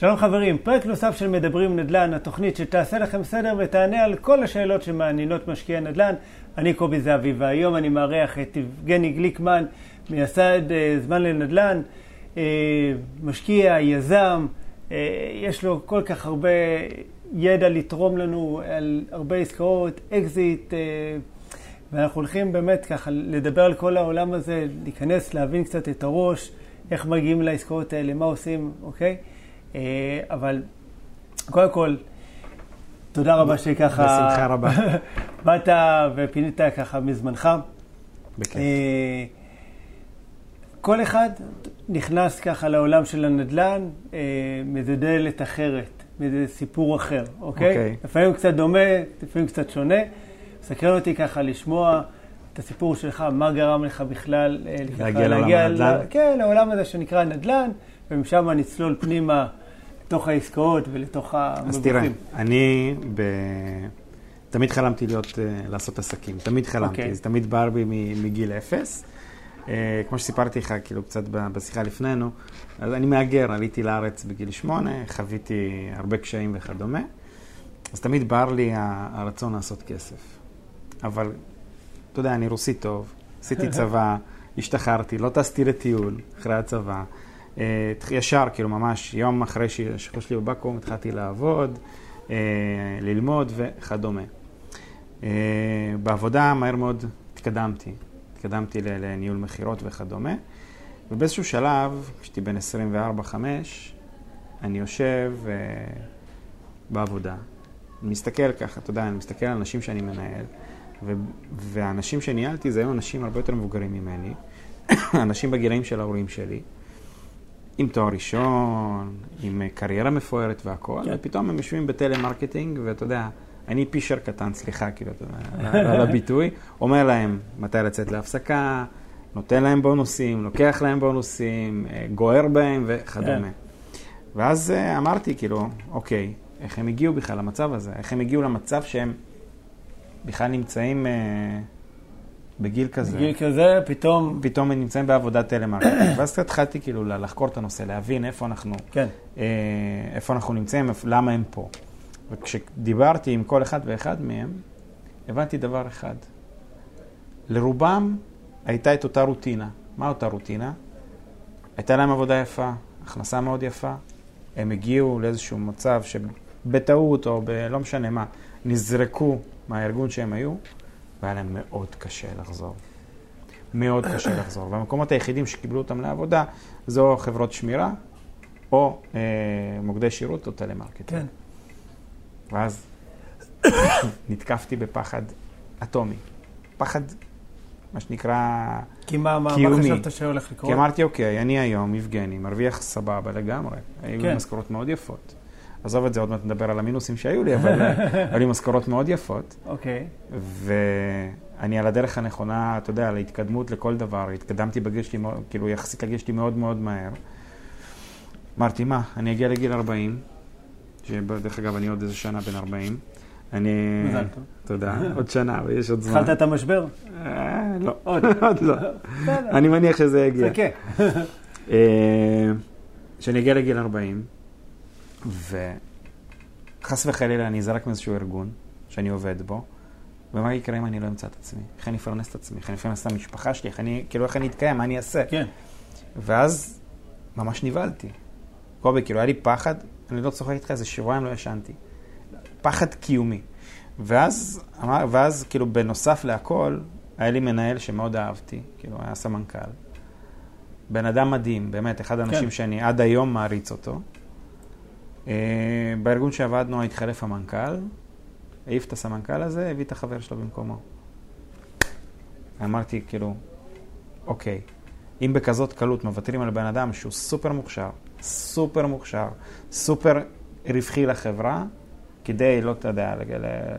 שלום חברים, פרק נוסף של מדברים נדל"ן, התוכנית שתעשה לכם סדר ותענה על כל השאלות שמעניינות משקיעי נדל"ן. אני קובי זהבי, והיום אני מארח את יבגני גליקמן, מייסד אה, זמן לנדל"ן, אה, משקיע, יזם, אה, יש לו כל כך הרבה ידע לתרום לנו על הרבה עסקאות, אקזיט, ואנחנו הולכים באמת ככה לדבר על כל העולם הזה, להיכנס, להבין קצת את הראש, איך מגיעים לעסקאות האלה, מה עושים, אוקיי? אה, אבל קודם כל, תודה רבה שככה... בשמחה רבה. באת ופינית ככה מזמנך. בכיף. אה, כל אחד נכנס ככה לעולם של הנדל"ן אה, מאיזה דלת אחרת, מאיזה סיפור אחר, אוקיי? אוקיי. לפעמים קצת דומה, לפעמים קצת שונה. סקרן אותי ככה לשמוע את הסיפור שלך, מה גרם לך בכלל להגיע לעולם הנדל"ן? כן, לעולם הזה שנקרא נדל"ן, ומשם נצלול פנימה לתוך העסקאות ולתוך המבוכים. אז תראה, אני ב... תמיד חלמתי להיות, אה, לעשות עסקים, תמיד חלמתי, אוקיי. זה תמיד בער בי מגיל אפס. אה, כמו שסיפרתי לך, כאילו, קצת בשיחה לפנינו, אז אני מהגר, עליתי לארץ בגיל שמונה, חוויתי הרבה קשיים וכדומה, אז תמיד בער לי הרצון לעשות כסף. אבל, אתה יודע, אני רוסי טוב, עשיתי צבא, השתחררתי, לא טסתי לטיול אחרי הצבא. אה, ישר, כאילו ממש, יום אחרי שהשחרור שלי בבקו"ם, התחלתי לעבוד, אה, ללמוד וכדומה. אה, בעבודה מהר מאוד התקדמתי, התקדמתי לניהול מכירות וכדומה, ובאיזשהו שלב, כשהייתי בן 24-5, אני יושב בעבודה, מסתכל ככה, אתה יודע, אני מסתכל על אנשים שאני מנהל, והאנשים שניהלתי זה היו אנשים הרבה יותר מבוגרים ממני, אנשים בגילאים של ההורים שלי. עם תואר ראשון, עם אה, קריירה מפוארת והכול, כן. ופתאום הם יושבים בטלמרקטינג, ואתה יודע, אני פישר קטן, סליחה, כאילו, על הביטוי, אומר להם מתי לצאת להפסקה, נותן להם בונוסים, לוקח להם בונוסים, אה, גוער בהם וכדומה. כן. ואז אה, אמרתי, כאילו, אוקיי, איך הם הגיעו בכלל למצב הזה? איך הם הגיעו למצב שהם בכלל נמצאים אה, בגיל כזה? בגיל כזה, פתאום, פתאום הם נמצאים בעבודת טלמרקטינג. ואז התחלתי כאילו לחקור את הנושא, להבין איפה אנחנו, כן, אה, איפה אנחנו נמצאים, למה הם פה. וכשדיברתי עם כל אחד ואחד מהם, הבנתי דבר אחד. לרובם הייתה את אותה רוטינה. מה אותה רוטינה? הייתה להם עבודה יפה, הכנסה מאוד יפה. הם הגיעו לאיזשהו מצב שבטעות או בלא משנה מה, נזרקו מהארגון שהם היו, והיה להם מאוד קשה לחזור. מאוד קשה לחזור. והמקומות היחידים שקיבלו אותם לעבודה זו חברות שמירה, או אה, מוקדי שירות או טלמרקטינג. כן. ואז נתקפתי בפחד אטומי. פחד, מה שנקרא, כי מה, מה, מה. חשבת שהולך לקרות? כי אמרתי, אוקיי, אני היום, יבגני, מרוויח סבבה לגמרי. היו לי כן. משכורות מאוד יפות. עזוב את זה, עוד מעט נדבר על המינוסים שהיו לי, אבל אה, היו לי משכורות מאוד יפות. אוקיי, ואני על הדרך הנכונה, אתה יודע, להתקדמות לכל דבר. התקדמתי בגיל שלי, כאילו יחסית לגיל שלי מאוד מאוד מהר. אמרתי, מה, אני אגיע לגיל 40, שדרך אגב, אני עוד איזה שנה בן 40. אני... מזל טוב. תודה, עוד שנה, אבל יש עוד זמן. התחלת את המשבר? אה, לא, עוד. עוד לא. אני מניח שזה יגיע. חכה. אה, שאני אגיע לגיל 40, וחס וחלילה אני אזרק מאיזשהו ארגון שאני עובד בו, ומה יקרה אם אני לא אמצא את עצמי? איך אני אפרנס את עצמי? איך אני אפרנס את המשפחה שלי? איך אני, כאילו, איך אני אתקיים? מה אני אעשה? כן, ואז ממש נבהלתי. קובי, כאילו, היה לי פחד, אני לא צוחק איתך, איזה שבועיים לא ישנתי. פחד קיומי. ואז, אמר, ואז, כאילו, בנוסף להכל, היה לי מנהל שמאוד אהבתי, כאילו, היה סמנכ"ל. בן אדם מדהים, באמת, אחד האנשים כן. שאני עד היום מעריץ אותו. אה, בארגון שעבדנו התחלף המנכ"ל, העיף את הסמנכ"ל הזה, הביא את החבר שלו במקומו. אמרתי, כאילו, אוקיי, אם בכזאת קלות מוותרים על בן אדם שהוא סופר מוכשר, סופר מוכשר, סופר רווחי לחברה, כדי, לא אתה יודע,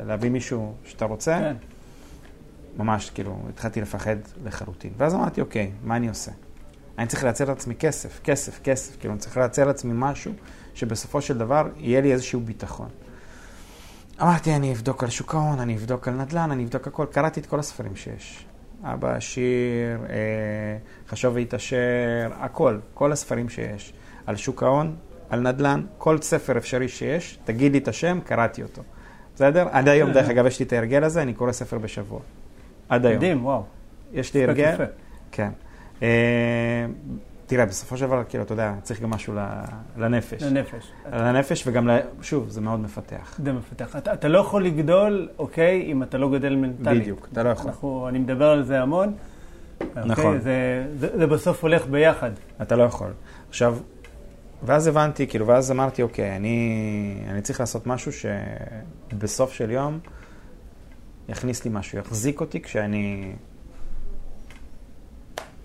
להביא מישהו שאתה רוצה, כן. ממש, כאילו, התחלתי לפחד לחלוטין. ואז אמרתי, אוקיי, מה אני עושה? אני צריך לייצר לעצמי כסף, כסף, כסף. כאילו, אני צריך לייצר לעצמי משהו שבסופו של דבר יהיה לי איזשהו ביטחון. אמרתי, אני אבדוק על שוק ההון, אני אבדוק על נדל"ן, אני אבדוק הכל. קראתי את כל הספרים שיש. אבא עשיר, אה, חשוב והתעשר, הכל, כל הספרים שיש. על שוק ההון, על נדל"ן, כל ספר אפשרי שיש, תגיד לי את השם, קראתי אותו. בסדר? עד היום, דרך אגב, יש לי את ההרגל הזה, אני קורא ספר בשבוע. עד היום. מדהים, וואו. יש לי הרגל. כן. אה, תראה, בסופו של דבר, כאילו, אתה יודע, צריך גם משהו לנפש. לנפש. לנפש וגם, שוב, זה מאוד מפתח. זה מפתח. אתה, אתה לא יכול לגדול, אוקיי, אם אתה לא גדל מנטלית. בדיוק, אתה לא יכול. אנחנו, אני מדבר על זה המון. נכון. אוקיי? זה, זה, זה בסוף הולך ביחד. אתה לא יכול. עכשיו, ואז הבנתי, כאילו, ואז אמרתי, אוקיי, אני, אני צריך לעשות משהו שבסוף של יום יכניס לי משהו, יחזיק אותי כשאני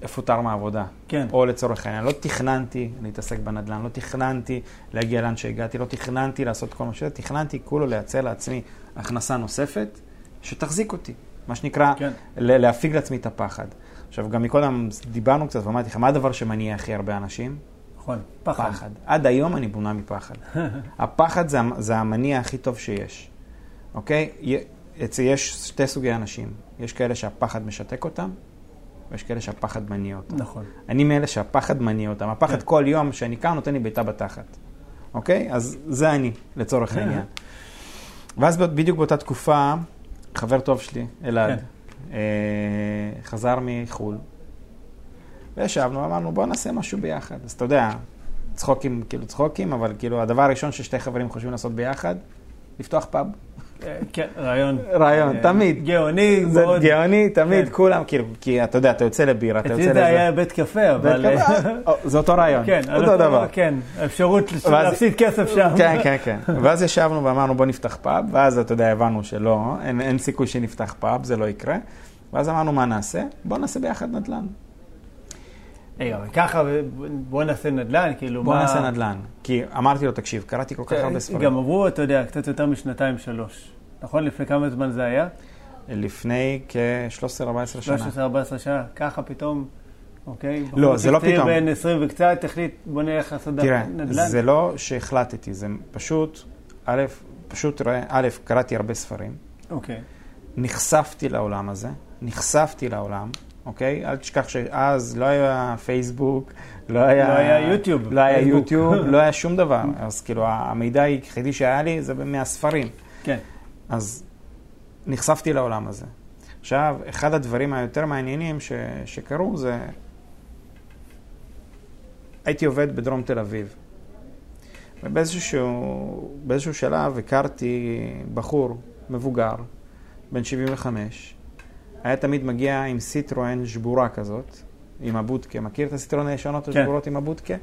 אפוטר מהעבודה. כן. או לצורך העניין, לא תכננתי להתעסק בנדל"ן, לא תכננתי להגיע לאן שהגעתי, לא תכננתי לעשות כל מה שזה, תכננתי כולו לייצר לעצמי הכנסה נוספת שתחזיק אותי. מה שנקרא, כן. להפיג לעצמי את הפחד. עכשיו, גם מקודם דיברנו קצת ואמרתי לך, מה הדבר שמניע הכי הרבה אנשים? נכון. פחד. פחד. עד היום אני בונה מפחד. הפחד זה, זה המניע הכי טוב שיש, אוקיי? יש שתי סוגי אנשים. יש כאלה שהפחד משתק אותם, ויש כאלה שהפחד מניע אותם. נכון. אני מאלה שהפחד מניע אותם. הפחד כן. כל יום שאני קם נותן לי בעיטה בתחת. אוקיי? אז זה אני, לצורך העניין. ואז בדיוק באותה תקופה, חבר טוב שלי, אלעד, כן. אה, חזר מחו"ל, וישבנו, אמרנו, בוא נעשה משהו ביחד. אז אתה יודע, צחוקים, כאילו צחוקים, אבל כאילו הדבר הראשון ששתי חברים חושבים לעשות ביחד, לפתוח פאב. אה, כן, רעיון. רעיון, אה, תמיד. גאוני זה מאוד. גאוני, תמיד, כן. כולם, כאילו, כי אתה יודע, אתה יוצא לבירה, אתה יוצא אצלי לזה. זה היה בית קפה, אבל... קפה, אה, זה אותו רעיון, כן, אותו דבר. כן, האפשרות להפסיד כסף שם. כן, כן, כן. ואז ישבנו ואמרנו בוא נפתח פאב, ואז אתה יודע, הבנו שלא, אין סיכוי שנפתח פאב, זה לא יקרה. ואז אמרנו מה נעשה? בוא נעשה ביחד נדל"ן. היי, אבל ככה, בוא נעשה נדל"ן, כאילו, בוא מה... נעשה נדל"ן. כי אמרתי לו, תקשיב, קראתי כל כך הרבה ספרים. גם עברו, אתה יודע, קצת יותר משנתיים, שלוש. נכון? לפני כמה זמן זה היה? לפני כ-13-14 שנה. 13-14 שנה. ככה פתאום, אוקיי? לא, בחור זה לא פתאום. בן 20 וקצת, החליט, בוא נלך לעשות תראה, נדל"ן. זה לא שהחלטתי, זה פשוט, א', פשוט, ראה, א', קראתי הרבה ספרים, אוקיי. נחשפתי לעולם הזה, נחשפתי לעולם, אוקיי? אל תשכח שאז לא היה פייסבוק, לא היה... לא היה יוטיוב, לא היה. יוטיוב, לא היה שום דבר. אז כאילו, המידע היחידי שהיה לי זה מהספרים. כן. אז נחשפתי לעולם הזה. עכשיו, אחד הדברים היותר מעניינים ש, שקרו זה... הייתי עובד בדרום תל אביב. ובאיזשהו באיזשהו שלב הכרתי בחור מבוגר, בן 75. היה תמיד מגיע עם סיטרואן שבורה כזאת, עם הבודקה. מכיר את הסיטרואן הישנות כן. השבורות עם הבודקה?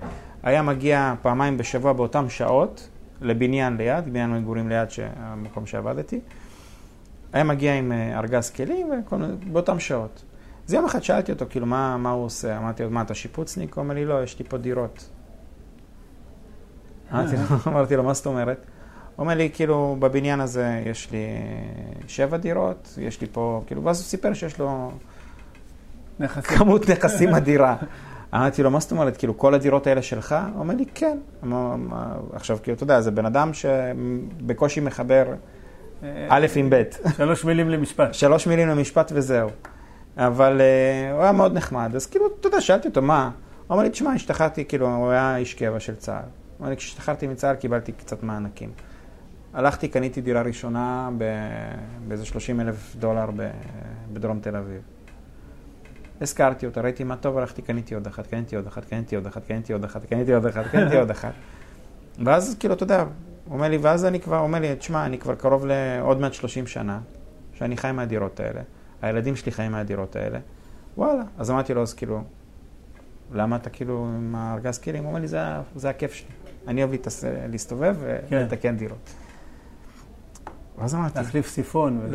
היה מגיע פעמיים בשבוע באותן שעות לבניין ליד, בניין מגורים ליד המקום שעבדתי. היה מגיע עם אה, ארגז כלים וכל באותן שעות. אז יום אחד שאלתי אותו, כאילו, מה, מה הוא עושה? אמרתי לו, מה, אתה שיפוצניק? הוא אומר לי, לא, יש לי פה דירות. לו, אמרתי לו, מה זאת אומרת? הוא אומר לי, כאילו, בבניין הזה יש לי שבע דירות, יש לי פה, כאילו, ואז הוא סיפר שיש לו נכסים. כמות נכסים אדירה. אמרתי לו, מה זאת אומרת, כאילו, כל הדירות האלה שלך? הוא אומר לי, כן. עכשיו, כאילו, אתה יודע, זה בן אדם שבקושי מחבר אה, א' עם ב'. שלוש מילים למשפט. שלוש מילים למשפט וזהו. אבל uh, הוא היה מאוד נחמד, אז כאילו, אתה יודע, שאלתי אותו, מה? הוא אמר לי, תשמע, השתחררתי, כאילו, הוא היה איש קבע של צה"ל. הוא אמר לי, כשהשתחררתי מצה"ל קיבלתי קצת מענקים. הלכתי, קניתי דירה ראשונה באיזה 30 אלף דולר בדרום תל אביב. הזכרתי אותה, ראיתי מה טוב, הלכתי, קניתי עוד אחת, קניתי עוד אחת, קניתי עוד אחת, קניתי עוד אחת, קניתי עוד אחת, קניתי עוד אחת. ואז כאילו, אתה יודע, הוא אומר לי, ואז אני כבר, אומר לי, תשמע, אני כבר קרוב לעוד מעט 30 שנה, שאני חי מהדירות האלה, הילדים שלי חיים מהדירות האלה, וואלה. אז אמרתי לו, אז כאילו, למה אתה כאילו עם הארגז כלים? הוא אומר לי, זה, זה הכיף שלי. אני אוהב להסתובב כן. ולתקן דירות. ואז אמרתי, להחליף סיפון.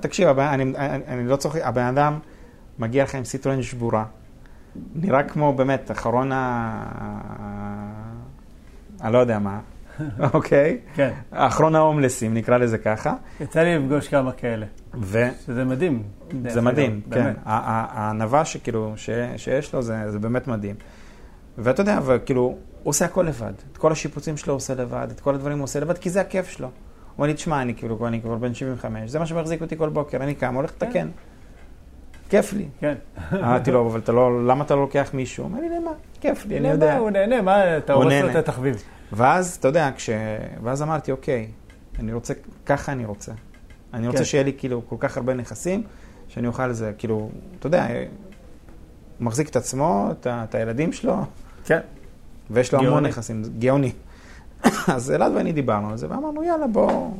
תקשיב, אני, אני, אני לא צוחק, הבן אדם מגיע לך עם סיטרואן שבורה, נראה כמו באמת אחרון ה... אני לא יודע מה, אוקיי? כן. אחרון ההומלסים, נקרא לזה ככה. יצא לי לפגוש כמה כאלה, וזה שזה מדהים. דרך מדהים, כן. הענווה שכאילו, ש, שיש לו זה, זה באמת מדהים. ואתה יודע, וכאילו, הוא עושה הכל לבד. את כל השיפוצים שלו הוא עושה לבד, את כל הדברים הוא עושה לבד, כי זה הכיף שלו. הוא אומר לי, תשמע, אני כאילו, אני כבר בן 75, זה מה שמחזיק אותי כל בוקר, אני קם, הולך לתקן. כיף לי. כן. אמרתי לו, אבל אתה לא, למה אתה לא לוקח מישהו? הוא אומר לי, למה? כיף לי, אני? יודע. הוא נהנה, מה, אתה הורס לו. את התחביב. ואז, אתה יודע, כש... ואז אמרתי, אוקיי, אני רוצה, ככה אני רוצה. אני רוצה כן. שיהיה לי כאילו כל כך הרבה נכסים, שאני אוכל לזה, כאילו, אתה יודע, הוא מחזיק את עצמו, את, הילדים שלו, כן. ויש לו המון. נכסים, גאוני. אז אלעד ואני דיברנו על זה, ואמרנו, יאללה, בוא,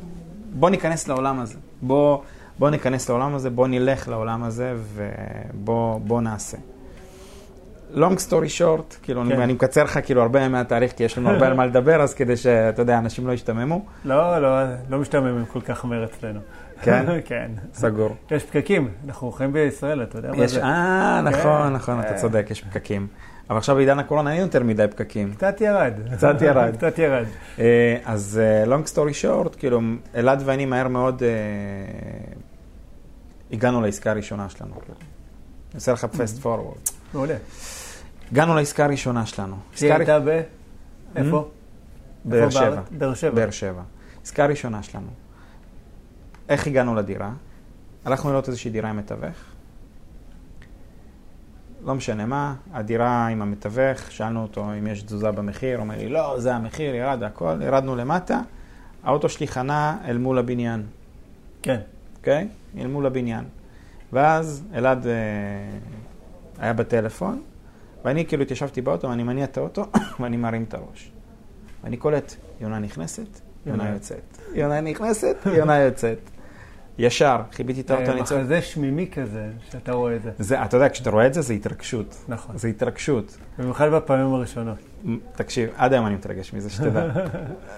בוא ניכנס לעולם הזה. בוא, בוא ניכנס לעולם הזה, בוא נלך לעולם הזה, ובוא בוא נעשה. long story short, כאילו, כן. אני, אני מקצר לך כאילו הרבה מהתהליך, כי יש לנו הרבה על מה לדבר, אז כדי שאתה יודע, אנשים לא ישתממו. לא, לא, לא משתעממים כל כך מהר אצלנו. כן? כן. סגור. יש פקקים, אנחנו חיים בישראל, אתה יודע מה יש, זה? אה, נכון, כן. נכון, אתה אה. צודק, יש פקקים. אבל עכשיו בעידן הקורונה אין יותר מדי פקקים. קצת ירד. קצת ירד. קצת ירד. אה, אז אה, long story short, כאילו, אלעד ואני מהר מאוד אה, הגענו לעסקה הראשונה שלנו. אני עושה לך fast forward. מעולה. הגענו לעסקה הראשונה שלנו. עסקה הייתה ב... איפה? באר איפה שבע. באר שבע. באר שבע. עסקה ראשונה שלנו. איך הגענו לדירה? הלכנו לראות איזושהי דירה עם מתווך. לא משנה מה, הדירה עם המתווך, שאלנו אותו אם יש תזוזה במחיר, אומר לי, לא, זה המחיר, ירד הכל, ירדנו למטה, האוטו שלי חנה אל מול הבניין, כן. אוקיי? אל מול הבניין. ואז אלעד אה, היה בטלפון, ואני כאילו התיישבתי באוטו, ואני מניע את האוטו, ואני מרים את הראש. ואני קולט, יונה נכנסת, יונה. יוצאת. יונה נכנסת, יונה יוצאת. ישר, חיביתי את האוטו, אה, אני צועק. מחזה שמימי כזה, שאתה רואה את זה. זה, אתה יודע, כשאתה רואה את זה, זה התרגשות. נכון. זה התרגשות. במיוחד בפעמים הראשונות. תקשיב, עד היום אני מתרגש מזה, שתדע.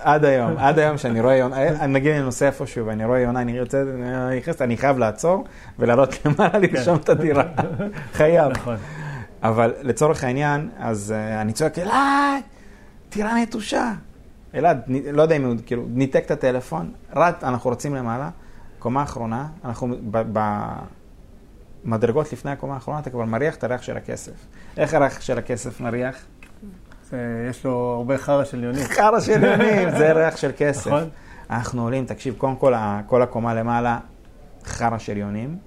עד היום, עד היום שאני רואה יונה, אה, נגיד אני נוסע איפשהו ואני רואה יונה, אני רוצה, אני נכנסת, אני חייב לעצור ולעלות למעלה לרשום את הדירה. חייב. נכון. אבל לצורך העניין, אז uh, אני צועק, אלעד, טירה נטושה. אלעד, לא יודע אם הוא, כאילו, ניתק את הטלפון, רץ, אנחנו רצים למעלה, קומה אחרונה, אנחנו במדרגות לפני הקומה האחרונה, אתה כבר מריח את הריח של הכסף. איך הריח של הכסף מריח? יש לו הרבה חרא של יונים. חרא של יונים, זה ריח של כסף. נכון. אנחנו עולים, תקשיב, קודם כל, כל הקומה למעלה, חרא של יונים.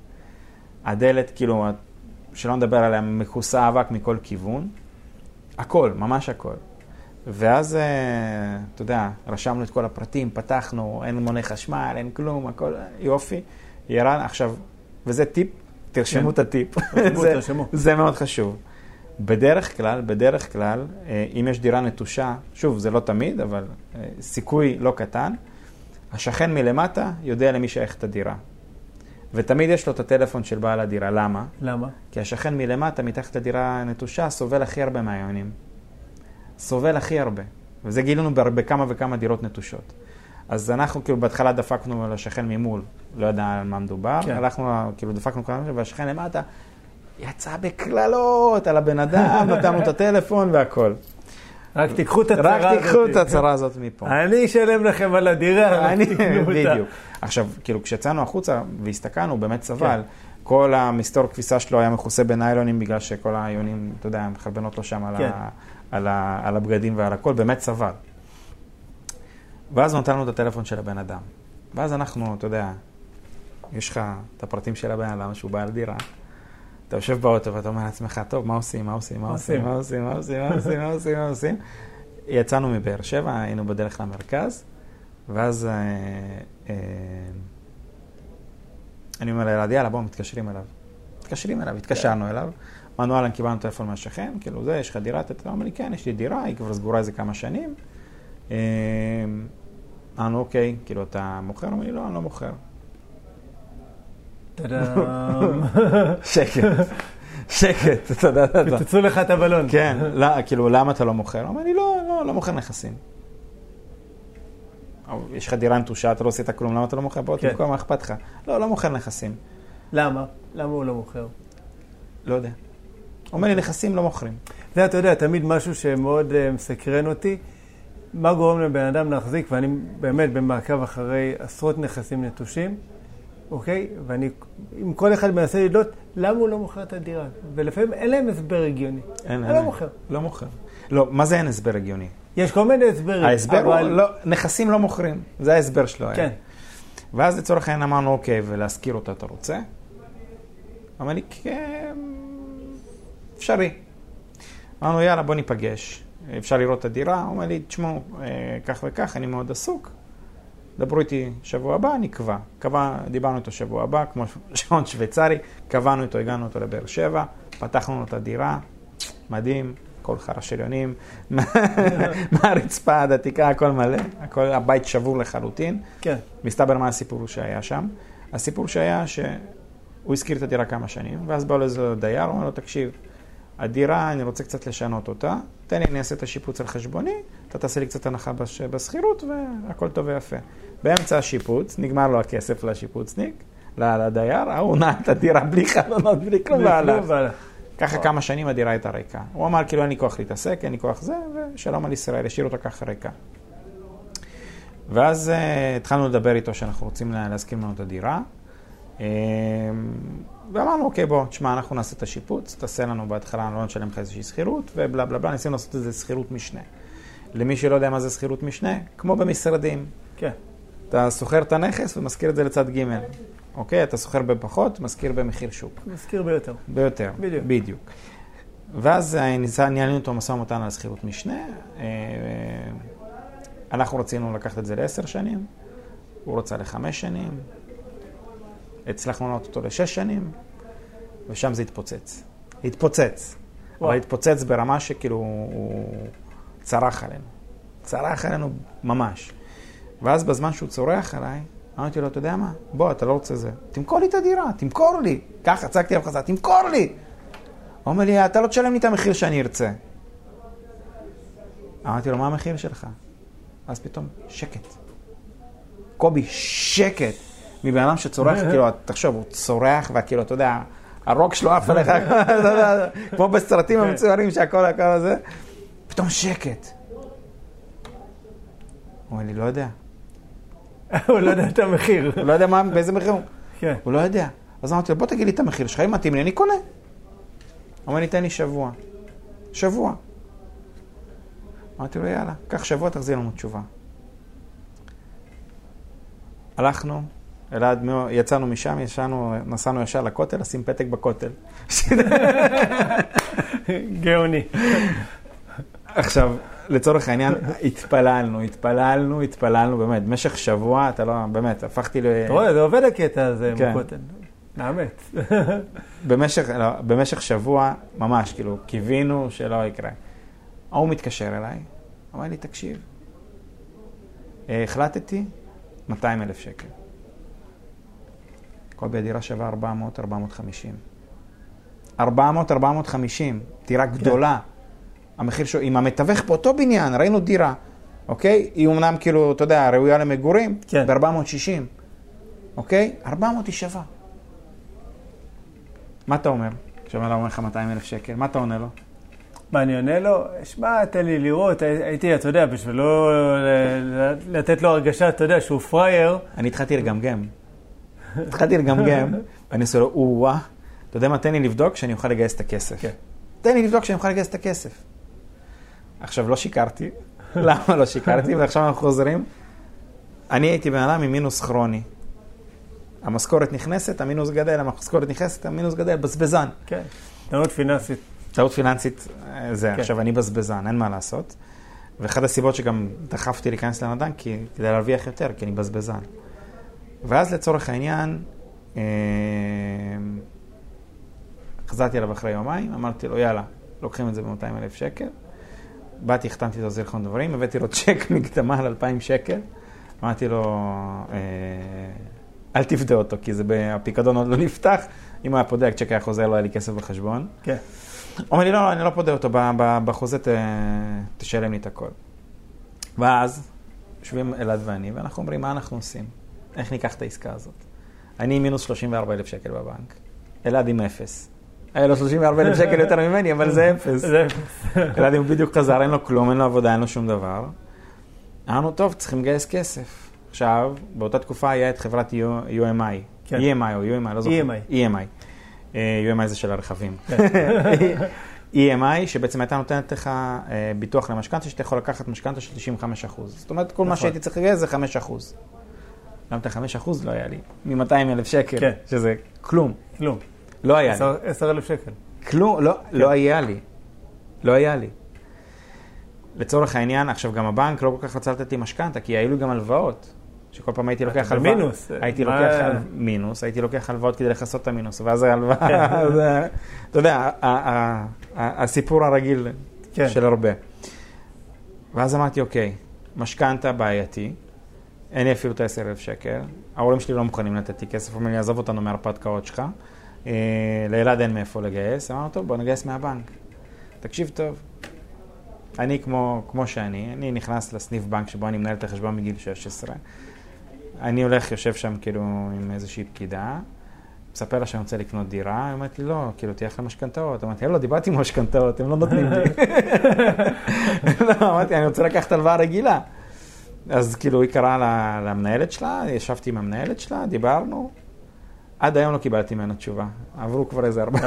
הדלת, כאילו, שלא נדבר עליה, מכוסה אבק מכל כיוון. הכל, ממש הכל. ואז, אה, אתה יודע, רשמנו את כל הפרטים, פתחנו, אין מונה חשמל, אין כלום, הכל יופי. ירד, עכשיו, וזה טיפ, תרשמו כן. את הטיפ. תרשמו, זה- תרשמו. זה מאוד חשוב. בדרך כלל, בדרך כלל, אה, אם יש דירה נטושה, שוב, זה לא תמיד, אבל אה, סיכוי לא קטן, השכן מלמטה יודע למי שייך את הדירה. ותמיד יש לו את הטלפון של בעל הדירה. למה? למה? כי השכן מלמטה, מתחת לדירה הנטושה, סובל הכי הרבה מהיונים. סובל הכי הרבה. וזה גילינו בכמה וכמה דירות נטושות. אז אנחנו כאילו בהתחלה דפקנו על השכן ממול, לא יודע על מה מדובר, כן. הלכנו, כאילו דפקנו כמה והשכן למטה יצא בקללות על הבן אדם, נתנו את הטלפון והכל. רק תיקחו את הצרה הזאת. רק תיקחו את הצרה הזאת מפה. אני אשלם לכם על הדירה, אני, רק תקנו אותה. בדיוק. עכשיו, כאילו, כשיצאנו החוצה והסתכלנו, באמת סבל. כן. כל המסתור כביסה שלו היה מכוסה בניילונים, בגלל שכל היונים, אתה יודע, מחרבנות לו שם על, כן. ה, על, ה, על הבגדים ועל הכל, באמת סבל. ואז נתן לנו את הטלפון של הבן אדם. ואז אנחנו, אתה יודע, יש לך את הפרטים של הבן אדם שהוא בעל דירה. אתה יושב באוטו ואתה אומר לעצמך, טוב, מה עושים, מה עושים, מה עושים, מה עושים, מה עושים, מה עושים, מה עושים, מה עושים. יצאנו מבאר שבע, היינו בדרך למרכז, ואז אה, אה, אני אומר לאלעד, יאללה, בואו, מתקשרים אליו. מתקשרים אליו, התקשרנו אליו. אמרנו, אהלן, קיבלנו טלפון מהשכן, כאילו זה, יש לך דירה? אתה אומר לי, כן, יש לי דירה, היא כבר סגורה איזה כמה שנים. אה, אמרנו, אוקיי, כאילו, אתה מוכר? אומר לי, לא, אני לא מוכר. טאדאם. שקט, שקט, אתה יודע, אתה יודע. פיצצו לך את הבלון. כן, לא, כאילו, למה אתה לא מוכר? הוא אומר לי, לא, לא, לא מוכר נכסים. או, יש לך דירה נטושה, אתה לא עשית כלום, למה אתה לא מוכר? בוא, כן. תמכור, מה אכפת לך? לא, לא מוכר נכסים. למה? למה הוא לא מוכר? לא יודע. הוא אומר לי, נכסים לא מוכרים. זה, אתה יודע, תמיד משהו שמאוד אה, מסקרן אותי. מה גורם לבן אדם להחזיק, ואני באמת במעקב אחרי עשרות נכסים נטושים, אוקיי? ואני, אם כל אחד מנסה לדלות, למה הוא לא מוכר את הדירה? ולפעמים אין להם הסבר הגיוני. אין, אני לא מוכר. לא מוכר. לא, מה זה אין הסבר הגיוני? יש כל מיני הסברים. ההסבר הוא, אבל... לא, נכסים לא מוכרים. זה ההסבר שלו. היה. כן. ואז לצורך העניין אמרנו, אוקיי, ולהשכיר אותה אתה רוצה? אמר לי, כן, אפשרי. אמרנו, יאללה, בוא ניפגש. אפשר לראות את הדירה? הוא אומר לי, תשמעו, אה, כך וכך, אני מאוד עסוק. דברו איתי שבוע הבא, נקבע. קבע, דיברנו איתו שבוע הבא, כמו שעון שוויצרי, קבענו איתו, הגענו איתו לבאר שבע, פתחנו לו את הדירה, מדהים, כל חרא שריונים, מהרצפה עד התקרה, הכל מלא, הכל, הבית שבור לחלוטין. כן. מסתבר מה הסיפור שהיה שם. הסיפור שהיה שהוא השכיר את הדירה כמה שנים, ואז בא לו איזה דייר, הוא אומר לו, תקשיב, הדירה, אני רוצה קצת לשנות אותה, תן לי, אני אעשה את השיפוץ על חשבוני, אתה תעשה לי קצת הנחה בש... בשכירות, והכל טוב ויפה. באמצע השיפוץ, נגמר לו הכסף לשיפוצניק, לדייר, ההוא נע את הדירה בלי חלונות, בלי כלום, והלך. ככה כמה שנים הדירה הייתה ריקה. הוא אמר, כאילו, אין לי כוח להתעסק, אין לי כוח זה, ושלום על ישראל, השאיר אותה ככה ריקה. ואז uh, התחלנו לדבר איתו שאנחנו רוצים להסכים לנו את הדירה. Uh, ואמרנו, אוקיי, בוא, תשמע, אנחנו נעשה את השיפוץ, תעשה לנו בהתחלה, לא נשלם לך איזושהי שכירות, ובלה בלה בלה, ניסינו לעשות איזה שכירות משנה. למי שלא יודע מה זה שכירות משנה, כמו במשרדים. כן. אתה שוכר את הנכס ומשכיר את זה לצד ג', אוקיי? אתה שוכר בפחות, משכיר במחיר שוק. משכיר ביותר. ביותר, בדיוק. בדיוק. ואז ניהלנו אותו משא ומתן על שכירות משנה. אה, אנחנו רצינו לקחת את זה לעשר שנים, הוא רצה לחמש שנים, הצלחנו לענות אותו לשש שנים, ושם זה התפוצץ. התפוצץ. וואו. אבל התפוצץ ברמה שכאילו הוא צרח עלינו. צרח עלינו ממש. ואז בזמן שהוא צורח עליי, אמרתי לו, אתה יודע מה? בוא, אתה לא רוצה זה. תמכור לי את הדירה, תמכור לי. ככה, צעקתי עליו חזרה, תמכור לי. הוא אומר לי, אתה לא תשלם לי את המחיר שאני ארצה. אמרתי לו, מה המחיר שלך? אז פתאום, שקט. קובי, שקט. מבן אדם שצורח, כאילו, תחשוב, הוא צורח, וכאילו, אתה יודע, הרוק שלו עף עליך, יודע, כמו בסרטים המצוירים שהכל הכל הזה. פתאום שקט. הוא אומר לי, לא יודע. הוא לא יודע את המחיר. הוא לא יודע באיזה מחיר הוא. כן. הוא לא יודע. אז אמרתי לו, בוא תגיד לי את המחיר שלך, אם מתאים לי, אני קונה. הוא אומר לי, תן לי שבוע. שבוע. אמרתי לו, יאללה, קח שבוע, תחזיר לנו תשובה. הלכנו, אלעד, יצאנו משם, ישנו, נסענו ישר לכותל, לשים פתק בכותל. גאוני. עכשיו, לצורך העניין, התפללנו, התפללנו, התפללנו, באמת, במשך שבוע, אתה לא, באמת, הפכתי ל... אתה רואה, זה עובד הקטע הזה כן. בכותל. מאמץ. במשך, לא, במשך שבוע, ממש, כאילו, קיווינו שלא יקרה. ההוא מתקשר אליי, אמר לי, תקשיב, אה, החלטתי 200 אלף שקל. קובי, הדירה שווה 400, 450. 400, 450, דירה גדולה. המחיר שלו, עם המתווך באותו בניין, ראינו דירה, אוקיי? היא אומנם כאילו, אתה יודע, ראויה למגורים, כן. ב-460, אוקיי? 400 היא שווה. מה אתה אומר? כשאומר לה, אומר לך 200 אלף שקל, מה אתה עונה לו? מה אני עונה לו? שמע, תן לי לראות, הי- הייתי, אתה יודע, בשביל לא לתת לו הרגשה, אתה יודע, שהוא פראייר. אני התחלתי לגמגם. התחלתי לגמגם, ואני עושה לו, או-אה, אתה יודע מה, תן לי לבדוק שאני אוכל לגייס את הכסף. כן. תן לי לבדוק שאני אוכל לגייס את הכסף. עכשיו, לא שיקרתי. למה לא שיקרתי? ועכשיו אנחנו חוזרים. אני הייתי בן אדם עם מינוס כרוני. המשכורת נכנסת, המינוס גדל, המשכורת נכנסת, המינוס גדל, בזבזן. כן. טעות פיננסית. טעות פיננסית, אה, זה, כן. עכשיו אני בזבזן, אין מה לעשות. ואחת הסיבות שגם דחפתי להיכנס לנדל"ן, כי כדי להרוויח יותר, כי אני בזבזן. ואז לצורך העניין, אה, חזרתי אליו אחרי יומיים, אמרתי לו, יאללה, לוקחים את זה ב-200 אלף שקל. באתי, החתמתי את הזיכרון דברים, הבאתי לו צ'ק מקדמה על 2,000 שקל. אמרתי לו, אה, אל תפדה אותו, כי זה, הפיקדון עוד לא נפתח. אם הוא היה פודה, הצ'ק היה חוזר, לא היה לי כסף בחשבון. כן. אומר לי, לא, לא, אני לא פודה אותו, בחוזה ת, תשלם לי את הכל. ואז יושבים אלעד ואני, ואנחנו אומרים, מה אנחנו עושים? איך ניקח את העסקה הזאת? אני עם מינוס 34 אלף שקל בבנק, אלעד עם אפס. היה לו 34 אלף שקל יותר ממני, אבל זה אפס. זה אלעד אם בדיוק חזר, אין לו כלום, אין לו עבודה, אין לו שום דבר. אמרנו, טוב, צריכים לגייס כסף. עכשיו, באותה תקופה היה את חברת UMI, כן. EMI או UMI, לא זוכר. EMI. EMI. אה, UMI זה של הרכבים. כן. EMI, שבעצם הייתה נותנת לך אה, ביטוח למשכנתה, שאתה יכול לקחת משכנתה של 95%. זאת אומרת, כל מה נכון. שהייתי צריך לגייס זה 5%. גם את ה-5% לא היה לי, מ-200 אלף שקל, כן. שזה כלום. כלום. לא היה לי. עשר- אלף שקל. כלום, לא, לא היה לי. לא היה לי. לצורך העניין, עכשיו גם הבנק לא כל כך רצה לתת לי משכנתה, כי היו לי גם הלוואות. שכל פעם הייתי לוקח אתה הלוואה. במינוס. הייתי מה- לוקח הל- מינוס, הייתי לוקח הלוואות כדי לכסות את המינוס, ואז ההלוואה, כן. אתה יודע, הסיפור הרגיל כן. של הרבה. ואז אמרתי, אוקיי, משכנתה בעייתי, אין לי אפילו את ה-10,000 שקל, ההורים שלי לא מוכנים לתת לי כסף, אומרים לי, עזוב אותנו מההרפתקאות שלך, אה, לאלעד אין מאיפה לגייס, אמרנו, טוב, בוא נגייס מהבנק. תקשיב טוב, אני כמו, כמו שאני, אני נכנס לסניף בנק שבו אני מנהל את החשבון מגיל 16, אני הולך, יושב שם כאילו עם איזושהי פקידה, מספר לה שאני רוצה לקנות דירה, היא אומרת לי, לא, כאילו, תהיה לך משכנתאות. אמרתי, לא, דיברתי עם משכנתאות, הם לא נותנים לי. לא, אמרתי, אני רוצה לקחת הלוואה רגילה. אז כאילו, היא קראה למנהלת שלה, ישבתי עם המנהלת שלה, דיברנו. עד היום לא קיבלתי ממנה תשובה. עברו כבר איזה ארבע...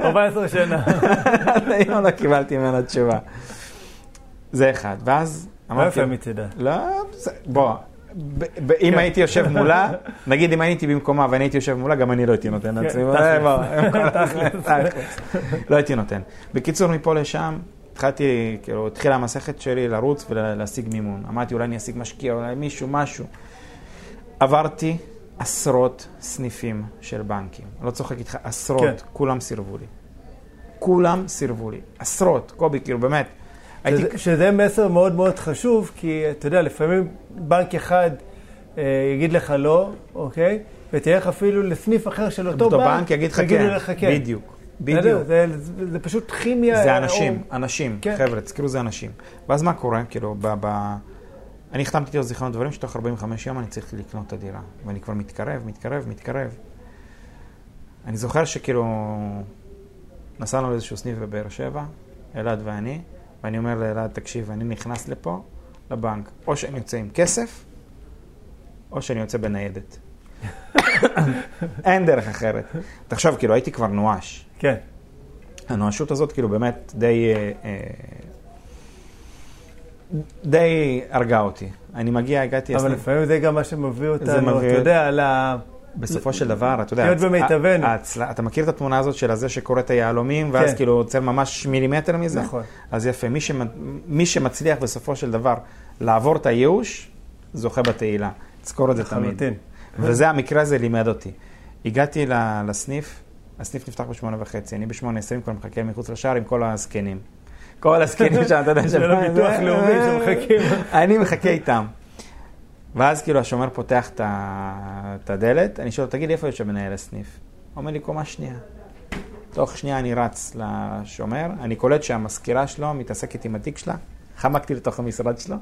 14 שנה. עד היום לא קיבלתי ממנה תשובה. זה אחד. ואז לא אמרתי... יפה מצידה. לא, בוא, אם הייתי יושב מולה, נגיד אם הייתי במקומה ואני הייתי יושב מולה, גם אני לא הייתי נותן כן, לעצמי. תכלס. לא הייתי נותן. בקיצור, מפה לשם, התחלתי, כאילו, התחילה המסכת שלי לרוץ ולהשיג מימון. אמרתי, אולי אני אשיג משקיע, אולי מישהו, משהו. עברתי עשרות סניפים של בנקים. לא צוחק איתך, עשרות, כן. כולם סירבו לי. כולם סירבו לי. עשרות, קובי, כאילו, באמת. הייתי... שזה- מסר מאוד מאוד חשוב, כי אתה יודע, לפעמים בנק אחד אה, יגיד לך לא, אוקיי? ותלך אפילו לסניף אחר של אותו בנק, בנק יגיד לך כן. לך כן. בדיוק. בדיוק. זה, זה, זה פשוט כימיה. זה אה, אנשים, או- אנשים, כן. חבר'ה, תזכרו זה אנשים. ואז מה קורה? כאילו, ב... ב... אני החתמתי על זיכרון דברים שתוך 45 יום אני צריך לקנות את הדירה. ואני כבר מתקרב, מתקרב, מתקרב. אני זוכר שכאילו, נסענו לאיזשהו סניף בבאר שבע, אלעד ואני, ואני אומר לאלעד, תקשיב, אני נכנס לפה, לבנק, או שאני יוצא עם כסף, או שאני יוצא בניידת. אין דרך אחרת. תחשוב, כאילו, הייתי כבר נואש. כן. הנואשות הזאת כאילו באמת די, אה, אה, די הרגה אותי. אני מגיע, הגעתי, אבל לפעמים זה גם מה שמביא אותנו, אתה יודע, ל... בסופו של דבר, אתה יודע, להיות במיטבנו. אתה מכיר את התמונה הזאת של הזה שקורא את היהלומים, ואז כן. כאילו עוצר ממש מילימטר מזה? נכון. אז יפה, מי שמצליח בסופו של דבר לעבור את הייאוש, זוכה בתהילה. תזכור את זה תמיד. וזה המקרה הזה לימד אותי. הגעתי לסניף, הסניף נפתח בשמונה וחצי, אני בשמונה עשרים כבר מחכה מחוץ לשער עם כל הזקנים. כל הזקנים שם, אתה יודע, של הביטוח לאומי שמחכים. אני מחכה איתם. ואז כאילו השומר פותח את הדלת, אני שואל, תגיד לי, איפה יושב מנהל הסניף? הוא אומר לי, קומה שנייה. תוך שנייה אני רץ לשומר, אני קולט שהמזכירה שלו מתעסקת עם התיק שלה, חמקתי לתוך המשרד שלו,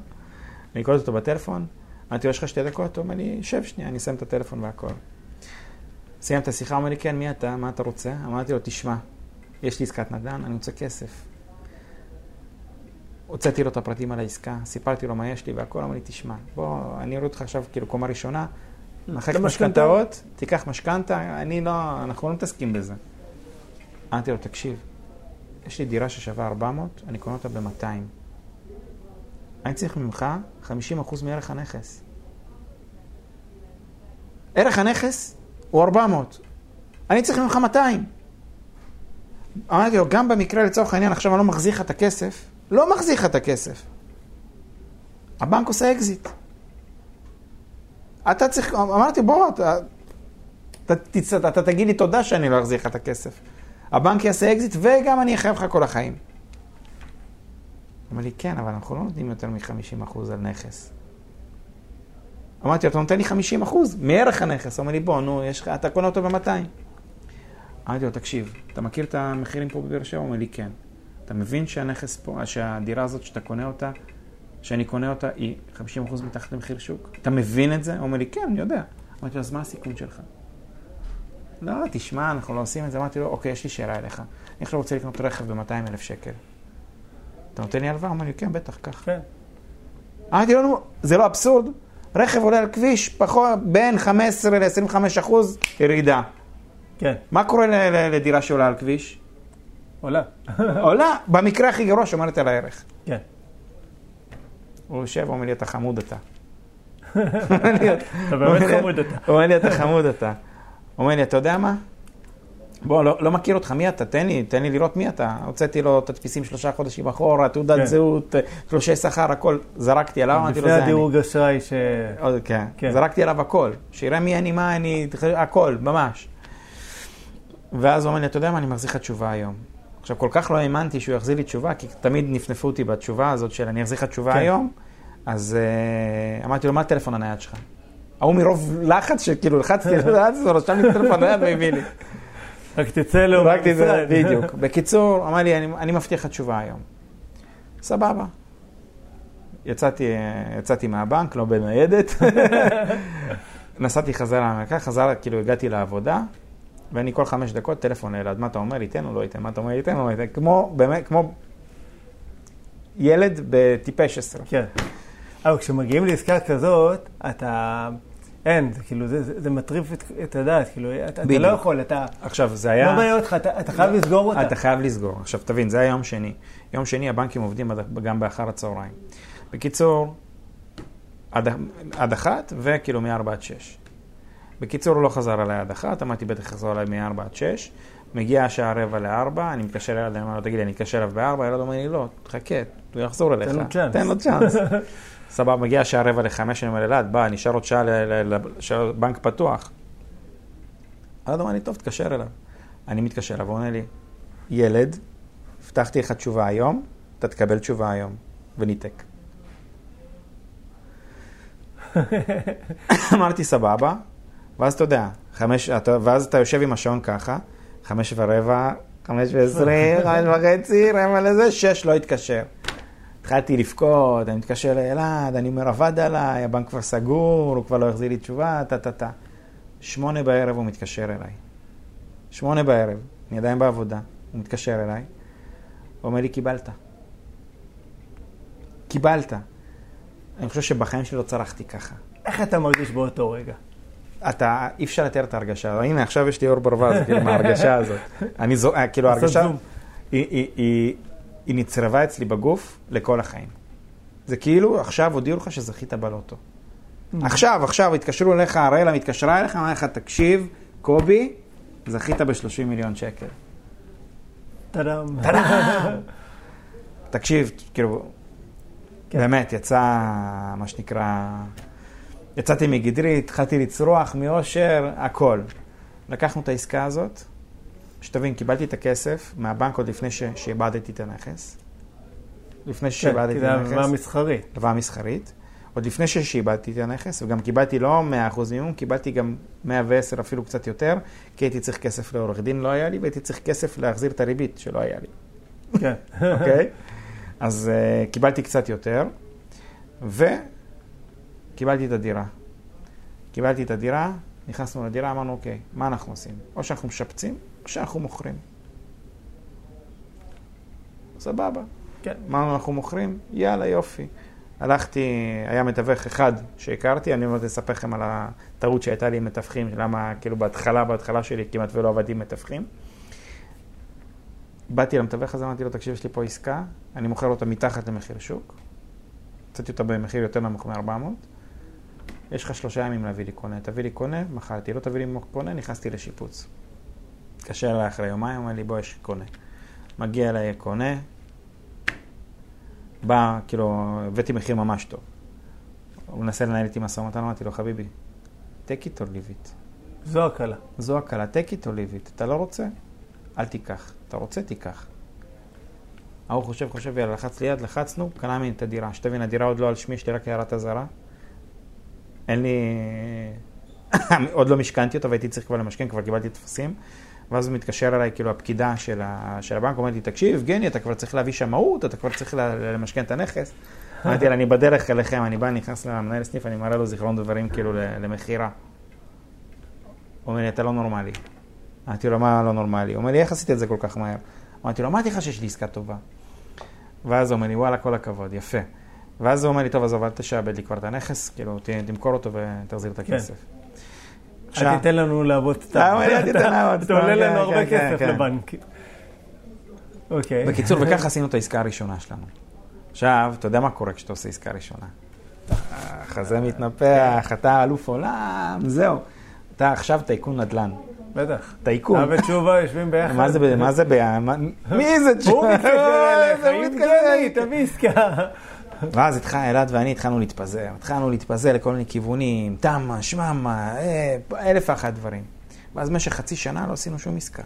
אני קולט אותו בטלפון, אמרתי לו, יש לך שתי דקות? הוא אומר לי, שב שנייה, אני אסיים את הטלפון והכל. סיים את השיחה, הוא אומר לי, כן, מי אתה? מה אתה רוצה? אמרתי לו, תשמע, יש לי עסקת נדל"ן, אני רוצה כסף. הוצאתי לו את הפרטים על העסקה, סיפרתי לו מה יש לי והכל, אמר לי, תשמע, בוא, אני אראה אותך עכשיו כאילו קומה ראשונה, מחק למשכנתאות. משכנתאות, תיקח משכנתה, אני לא, אנחנו לא מתעסקים בזה. אמרתי לו, תקשיב, יש לי דירה ששווה 400, אני קונה אותה ב-200. אני צריך ממך 50% מערך הנכס. ערך הנכס הוא 400, אני צריך ממך 200. אמרתי לו, גם במקרה לצורך העניין, עכשיו אני לא מחזיר לך את הכסף, לא מחזיר לך את הכסף. הבנק עושה אקזיט. אתה צריך, אמרתי, בוא, אתה, אתה, תצ... אתה תגיד לי תודה שאני לא אחזיר לך את הכסף. הבנק יעשה אקזיט וגם אני אחייב לך כל החיים. אמר לי, כן, אבל אנחנו לא נותנים יותר מ-50% על נכס. אמרתי, אתה נותן לי 50% מערך הנכס. הוא אומר לי, בוא, נו, יש לך, אתה קונה אותו ב-200. אמרתי לו, תקשיב, אתה מכיר את המחירים פה בבאר שבע? הוא אומר לי, כן. אתה מבין שהנכס פה, שהדירה הזאת שאתה קונה אותה, שאני קונה אותה, היא 50% מתחת למחיר שוק? אתה מבין את זה? הוא אומר לי, כן, אני יודע. אמרתי לו, אז מה הסיכון שלך? לא, תשמע, אנחנו לא עושים את זה. אמרתי לו, אוקיי, יש לי שאלה אליך. אני עכשיו רוצה לקנות רכב ב-200,000 שקל. אתה נותן לי הלוואה? הוא אומר לי, כן, בטח, קח. כן. אמרתי לו, זה לא אבסורד? רכב עולה על כביש, פחות, בין 15 ל-25 אחוז ירידה. כן. מה קורה לדירה שעולה על כביש? עולה. עולה, במקרה הכי גרוע שומרת על הערך. כן. הוא יושב, אומר לי, אתה חמוד אתה. אתה באמת חמוד אתה. הוא אומר לי, אתה חמוד אתה. הוא אומר לי, אתה יודע מה? בוא, לא, לא מכיר אותך, מי אתה? תן לי, תן לי לראות מי אתה. הוצאתי לו תדפיסים שלושה חודשים אחורה, תעודת כן. זהות, תלושי שכר, הכל. זרקתי עליו, אמרתי לו, לפני זה אני. הדירוג אשראי ש... עוד, כן. כן. זרקתי עליו הכל. שיראה מי אני, מה אני, הכל, ממש. ואז הוא אומר לי, אתה יודע מה, אני מחזיר לך תשובה היום. עכשיו, כל כך לא האמנתי שהוא יחזיר לי תשובה, כי תמיד נפנפו אותי בתשובה הזאת של אני אחזיר לך תשובה כן. היום, אז uh, אמרתי לו, מה הטלפון הנייד שלך? ההוא מרוב לחץ, שכאילו לחצתי, לחצתי, הוא רשם לי את הטלפון הנייד והביא לי. רק תצא לו רק את זה, מהמשרד. בדיוק. בקיצור, אמר לי, אני, אני מבטיח לך תשובה היום. סבבה. יצאתי, יצאתי מהבנק, לא בניידת. נסעתי חזרה למרכז, חזר, כאילו הגעתי לעבודה, ואני כל חמש דקות טלפון לאלעד, מה אתה אומר לי, תן או לא ייתן, מה אתה אומר ייתן או לא ייתן, כמו, באמת, כמו ילד בטיפש עשרה. כן. אבל כשמגיעים לעסקה כזאת, אתה... אין, זה כאילו, זה, זה, זה מטריף את, את הדעת, כאילו, אתה, אתה. לא יכול, אתה... עכשיו, זה היה... לא מעניין אותך, אתה, אתה חייב לסגור אותה. אתה חייב לסגור. עכשיו, תבין, זה היה יום שני. יום שני הבנקים עובדים גם באחר הצהריים. בקיצור, עד, עד אחת, וכאילו מ-4 עד 6. בקיצור, הוא לא חזר אליי עד אחת, אמרתי, בטח יחזור אליי מ-4 עד 6. מגיע השעה רבע לארבע, אני מתקשר אליו, אני אומר לו, תגיד לי, אני אתקשר אליו בארבע, הילד אומר לי, לא, תחכה, הוא יחזור אליך. תן לו צ'אנס. תן לו צ'אנס. סבבה, מגיע השעה רבע לחמש, אני אומר, אלעד, בא, נשאר עוד שעה ל- ל- ל- שהבנק פתוח. אלעד אומר לי, טוב, תתקשר אליו. אני מתקשר אליו, הוא עונה לי, ילד, הבטחתי לך תשובה היום, אתה תקבל תשובה היום. וניתק. אמרתי, סבבה, ואז אתה יודע, חמש, אתה, ואז אתה יושב עם השעון ככה, חמש ורבע, חמש ועשרים, חמש וחצי, רבע לזה, שש, לא התקשר. התחלתי לבכות, אני מתקשר לאלעד, אני אומר, עבד עליי, הבנק כבר סגור, הוא כבר לא החזיר לי תשובה, טה-טה-טה. שמונה בערב הוא מתקשר אליי. שמונה בערב, אני עדיין בעבודה, הוא מתקשר אליי, הוא אומר לי, קיבלת. קיבלת. אני חושב שבחיים שלי לא צרחתי ככה. איך אתה מרגיש באותו רגע? אתה, אי אפשר לתאר את ההרגשה. הנה, עכשיו יש לי אור ברווז, כאילו, מההרגשה הזאת. אני זו, אה, כאילו, ההרגשה. היא, היא, היא, היא נצרבה אצלי בגוף לכל החיים. זה כאילו, עכשיו הודיעו לך שזכית בלוטו. עכשיו, עכשיו, התקשרו אליך, הראלה מתקשרה אליך, אמרה לך, תקשיב, קובי, זכית ב-30 מיליון שקל. טאדאם. תקשיב, כאילו, כן. באמת, יצא, מה שנקרא, יצאתי מגדרי, התחלתי לצרוח מאושר, הכל. לקחנו את העסקה הזאת, שתבין, קיבלתי את הכסף מהבנק עוד לפני ש- שאיבדתי את הנכס. לפני כן, שאיבדתי כי את זה הנכס. הלוואה מסחרית. הלוואה מסחרית. עוד לפני שאיבדתי את הנכס, וגם קיבלתי לא 100% מימון, קיבלתי גם 110 אפילו קצת יותר, כי הייתי צריך כסף לעורך דין, לא היה לי, והייתי צריך כסף להחזיר את הריבית, שלא היה לי. כן. אוקיי? אז uh, קיבלתי קצת יותר, וקיבלתי את הדירה. קיבלתי את הדירה, נכנסנו לדירה, אמרנו, אוקיי, מה אנחנו עושים? או שאנחנו משפצים, או שאנחנו מוכרים. סבבה. כן. אמרנו, אנחנו מוכרים? יאללה, יופי. הלכתי, היה מתווך אחד שהכרתי, אני עוד אספר לכם על הטעות שהייתה לי עם מתווכים, למה כאילו בהתחלה, בהתחלה שלי כמעט ולא עבדתי עם מתווכים. באתי למתווך הזה, אמרתי לו, תקשיב, יש לי פה עסקה, אני מוכר אותה מתחת למחיר שוק. הוצאתי אותה במחיר יותר נמוך מ-400. יש לך שלושה ימים להביא לי קונה. תביא לי קונה, מכרתי. לא תביא לי קונה, נכנסתי לשיפוץ. התקשר אליי אחרי יומיים, אומר לי, בוא, יש קונה. מגיע אליי קונה, בא, כאילו, הבאתי מחיר ממש טוב. הוא מנסה לנהל איתי משא ומתן, אמרתי לו, חביבי, take it or leave it. זו הקלה. זו הקלה, take it or leave it. אתה לא רוצה? אל תיקח. אתה רוצה? תיקח. ההוא חושב, חושב, יאללה, לחץ לי יד, לחצנו, קנה ממני את הדירה. שתבין, הדירה עוד לא על שמי, יש לי רק הערת אזהרה. אין לי... עוד לא משכנתי אותה והייתי צריך כבר למשכן, כבר קיבלתי טפסים. ואז מתקשר אליי, כאילו, הפקידה של, ה... של הבנק, אומרת לי, תקשיב, יבגני, אתה כבר צריך להביא שמאות, אתה כבר צריך למשכן את הנכס. אמרתי לה, אני בדרך אליכם, אני בא, נכנס למנהל סניף, אני מראה לו זיכרון דברים, כאילו, למכירה. הוא אומר לי, אתה לא נורמלי. אמרתי לו, מה לא נורמלי? הוא אומר לי, איך עשית את זה כל כך מהר? אמרתי לו, אמרתי לך שיש לי עסקה טובה. ואז הוא אומר לי, וואלה, כל הכבוד, יפה. ואז הוא אומר לי, טוב, עזוב, אל תשעבד לי כבר את הנכס, כאילו, תמכור אותו ותחזיר את הכסף. אל תיתן לנו לעבוד סתם. אתה אומר לי, אל תיתן לעבוד אתה סתם, עולה כן, לנו הרבה כן, כסף כן. לבנק. אוקיי. בקיצור, וככה עשינו את העסקה הראשונה שלנו. עכשיו, אתה יודע מה קורה כשאתה עושה עסקה ראשונה? החזה מתנפח, אתה אלוף עולם, זהו. אתה עכשיו טייקון נדל"ן. בטח. טייקון. אתה ותשובה יושבים ביחד. מה זה, ב- מה זה, ב- מה- מי זה הוא תשובה? אליך, הוא מתקשר יבגני, תביא עסקה. ואז התח- אלעד ואני התחלנו להתפזר, התחלנו להתפזר לכל מיני כיוונים, תמה, שממה, אה, אלף ואחת דברים. ואז במשך חצי שנה לא עשינו שום עסקה.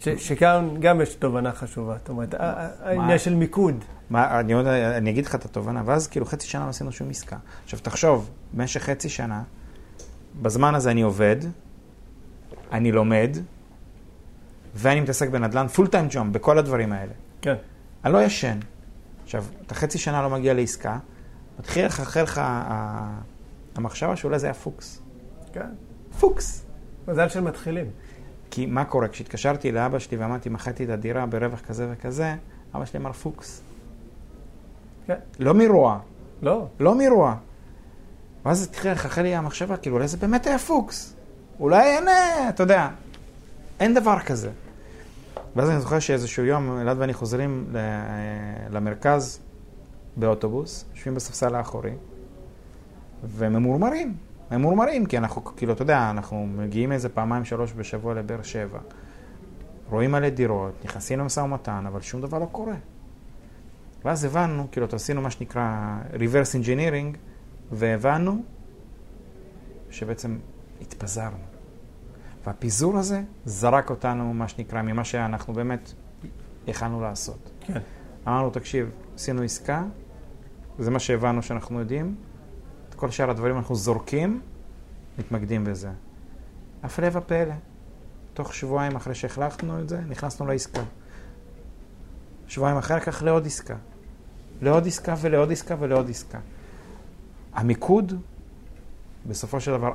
ש- שכאן גם יש תובנה חשובה. זאת אומרת, העניין של מיקוד. מה, אני, עוד, אני אגיד לך את התובנה, ואז כאילו חצי שנה לא עשינו שום עסקה. עכשיו תחשוב, במשך חצי שנה, בזמן הזה אני עובד, אני לומד, ואני מתעסק בנדל"ן, full time job, בכל הדברים האלה. כן. אני לא ישן. עכשיו, אתה חצי שנה לא מגיע לעסקה, מתחיל לחלחל לך המחשבה שאולי זה היה פוקס. כן. פוקס. מזל של מתחילים. כי מה קורה? כשהתקשרתי לאבא שלי ואמרתי, מכרתי את הדירה ברווח כזה וכזה, אבא שלי אמר פוקס. כן. לא מרוע, לא. לא מרוע. ואז התחילה לחלחל לי המחשבה, כאילו, אולי זה באמת היה פוקס. אולי אין, אה, אתה יודע, אין דבר כזה. ואז אני זוכר שאיזשהו יום, אלעד ואני חוזרים למרכז באוטובוס, יושבים בספסל האחורי, וממורמרים. ממורמרים, כי אנחנו, כאילו, אתה יודע, אנחנו מגיעים איזה פעמיים, שלוש בשבוע לבאר שבע. רואים מלא דירות, נכנסים למשא ומתן, אבל שום דבר לא קורה. ואז הבנו, כאילו, עשינו מה שנקרא reverse engineering, והבנו שבעצם התפזרנו. והפיזור הזה זרק אותנו, מה שנקרא, ממה שאנחנו באמת יכלנו לעשות. כן. אמרנו, תקשיב, עשינו עסקה, זה מה שהבנו שאנחנו יודעים, את כל שאר הדברים אנחנו זורקים, מתמקדים בזה. הפלא ופלא, תוך שבועיים אחרי שהחלטנו את זה, נכנסנו לעסקה. שבועיים אחר כך לעוד עסקה. לעוד עסקה ולעוד עסקה ולעוד עסקה. המיקוד, בסופו של דבר,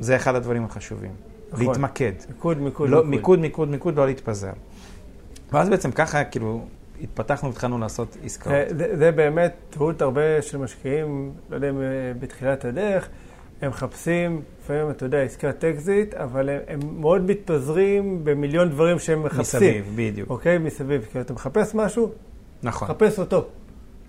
זה אחד הדברים החשובים. נכון. להתמקד. מיקוד, מיקוד, לא, מיקוד, מיקוד, מיקוד, לא להתפזר. ואז בעצם ככה, כאילו, התפתחנו והתחלנו לעשות עסקאות. זה, זה, באמת טעות הרבה של משקיעים, לא יודע אם אה, בתחילת הדרך, הם מחפשים, לפעמים, אתה יודע, עסקת אקזיט, אבל הם, הם מאוד מתפזרים במיליון דברים שהם מחפשים. מסביב, בדיוק. אוקיי? מסביב. כי אתה מחפש משהו, נכון. חפש אותו.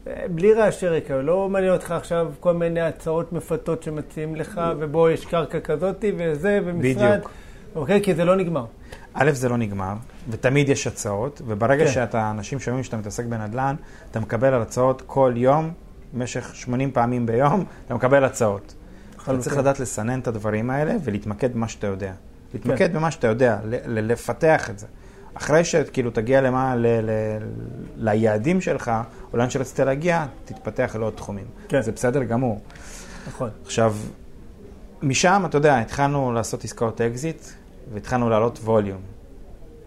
בלי רעשי רקע, לא מעניין אותך עכשיו כל מיני הצעות מפתות שמציעים לך, ובו יש קרקע כזאתי וזה, ומשרד. בדיוק. אוקיי? כי זה לא נגמר. א', זה לא נגמר, ותמיד יש הצעות, וברגע כן. שאתה, אנשים שומעים שאתה מתעסק בנדל"ן, אתה מקבל על הצעות כל יום, במשך 80 פעמים ביום, אתה מקבל הצעות. אתה צריך לדעת לסנן את הדברים האלה ולהתמקד במה שאתה יודע. להתמקד כן. במה שאתה יודע, לפתח את זה. אחרי שכאילו תגיע למה, ל- ל- ליעדים שלך, או לאן שרצית להגיע, תתפתח לעוד תחומים. כן. זה בסדר גמור. נכון. עכשיו, משם, אתה יודע, התחלנו לעשות עסקאות אקזיט, והתחלנו לעלות volume.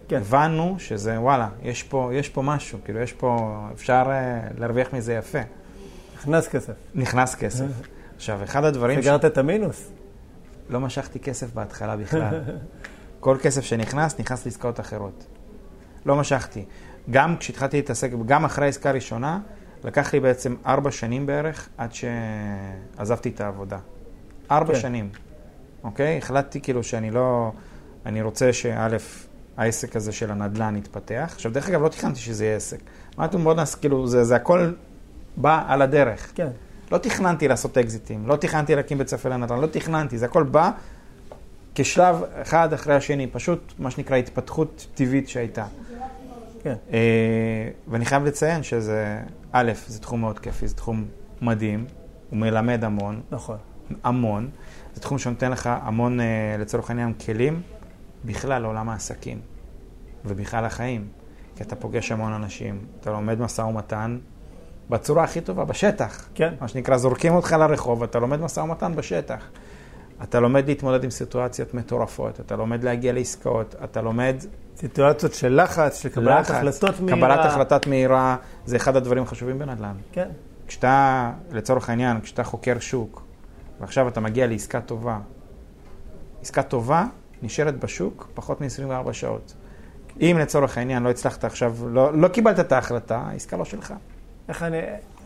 כן. הבנו שזה, וואלה, יש פה, יש פה משהו, כאילו, יש פה, אפשר אה, להרוויח מזה יפה. נכנס כסף. נכנס כסף. עכשיו, אחד הדברים... סגרת את המינוס. לא משכתי כסף בהתחלה בכלל. כל כסף שנכנס, נכנס לעסקאות אחרות. לא משכתי. גם כשהתחלתי להתעסק, גם אחרי העסקה הראשונה, לקח לי בעצם ארבע שנים בערך עד שעזבתי את העבודה. ארבע כן. שנים, אוקיי? החלטתי כאילו שאני לא... אני רוצה שא', העסק הזה של הנדל"ן יתפתח. עכשיו, דרך אגב, לא תכננתי שזה יהיה עסק. אמרתי, בוא נעשה, כאילו, זה, זה הכל בא על הדרך. כן. לא תכננתי לעשות אקזיטים, לא תכננתי להקים בית ספר לנדל"ן, לא תכננתי, זה הכל בא כשלב אחד אחרי השני, פשוט מה שנקרא התפתחות טבעית שהייתה. כן. אה, ואני חייב לציין שזה, א', זה תחום מאוד כיפי, זה תחום מדהים, הוא מלמד המון, נכון. המון, זה תחום שנותן לך המון, אה, לצורך העניין, כלים בכלל לעולם העסקים ובכלל החיים, כי אתה פוגש המון אנשים, אתה לומד משא ומתן בצורה הכי טובה, בשטח. כן. מה שנקרא, זורקים אותך לרחוב, אתה לומד משא ומתן בשטח. אתה לומד להתמודד עם סיטואציות מטורפות, אתה לומד להגיע לעסקאות, אתה לומד סיטואציות של לחץ, של קבלת לחץ, החלטות מהירה. קבלת החלטת מהירה, זה אחד הדברים החשובים בנדל"ן. כן. כשאתה, לצורך העניין, כשאתה חוקר שוק, ועכשיו אתה מגיע לעסקה טובה, עסקה טובה נשארת בשוק פחות מ-24 שעות. אם לצורך העניין לא הצלחת עכשיו, לא, לא קיבלת את ההחלטה, העסקה לא שלך. איך אני,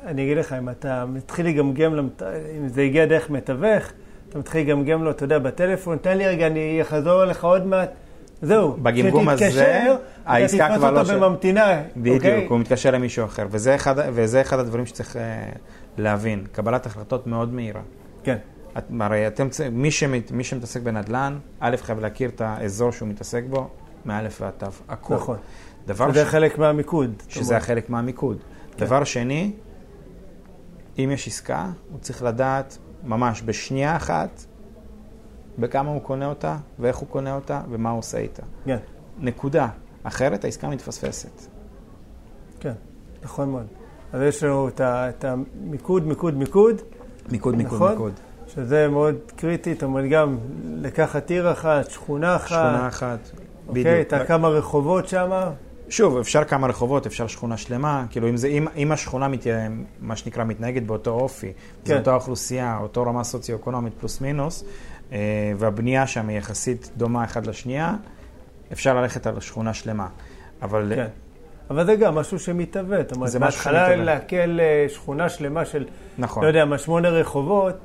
אני אגיד לך, אם אתה מתחיל לגמגם, למת- אם זה הגיע דרך מתווך, אתה מתחיל לגמגם לו, אתה יודע, בטלפון, תן לי רגע, אני אחזור אליך עוד מעט. זהו. בגמגום הזה, העסקה אתה כבר לא תתפוס של- אותו בממתינה. בדיוק, אוקיי? הוא מתקשר למישהו אחר, וזה אחד, וזה אחד הדברים שצריך אה, להבין. קבלת החלטות מאוד מהירה. כן. את, הרי אתם, מי, שמת, מי שמתעסק בנדל"ן, א', חייב להכיר את האזור שהוא מתעסק בו, מאלף ועד תו, הכל. נכון. דבר זה ש... חלק מהמיקוד. שזה. החלק מהמיקוד. כן. דבר שני, אם יש עסקה, הוא צריך לדעת ממש בשנייה אחת בכמה הוא קונה אותה, ואיך הוא קונה אותה, ומה הוא עושה איתה. כן, נקודה. אחרת העסקה מתפספסת. כן, נכון מאוד. אז יש לנו את ה- את המיקוד, מיקוד, מיקוד, מיקוד, מיקוד, נכון? מיקוד. שזה מאוד קריטי, זאת אומרת, גם לקחת עיר אחת, שכונה אחת, שכונה אחת, אוקיי, בדיוק. את כמה רחובות שם, שוב, אפשר כמה רחובות, אפשר שכונה שלמה, כאילו אם, זה, אם, אם השכונה, מת, מה שנקרא, מתנהגת באותו אופי, כן. זו אותה אוכלוסייה, אותו רמה סוציו-אקונומית פלוס מינוס, אה, והבנייה שם היא יחסית דומה אחת לשנייה, אפשר ללכת על שכונה שלמה. אבל כן. אבל זה גם משהו שמתהווה, זאת אומרת, בהתחלה. לעכל אה, שכונה שלמה של, נכון. לא יודע מה, שמונה רחובות,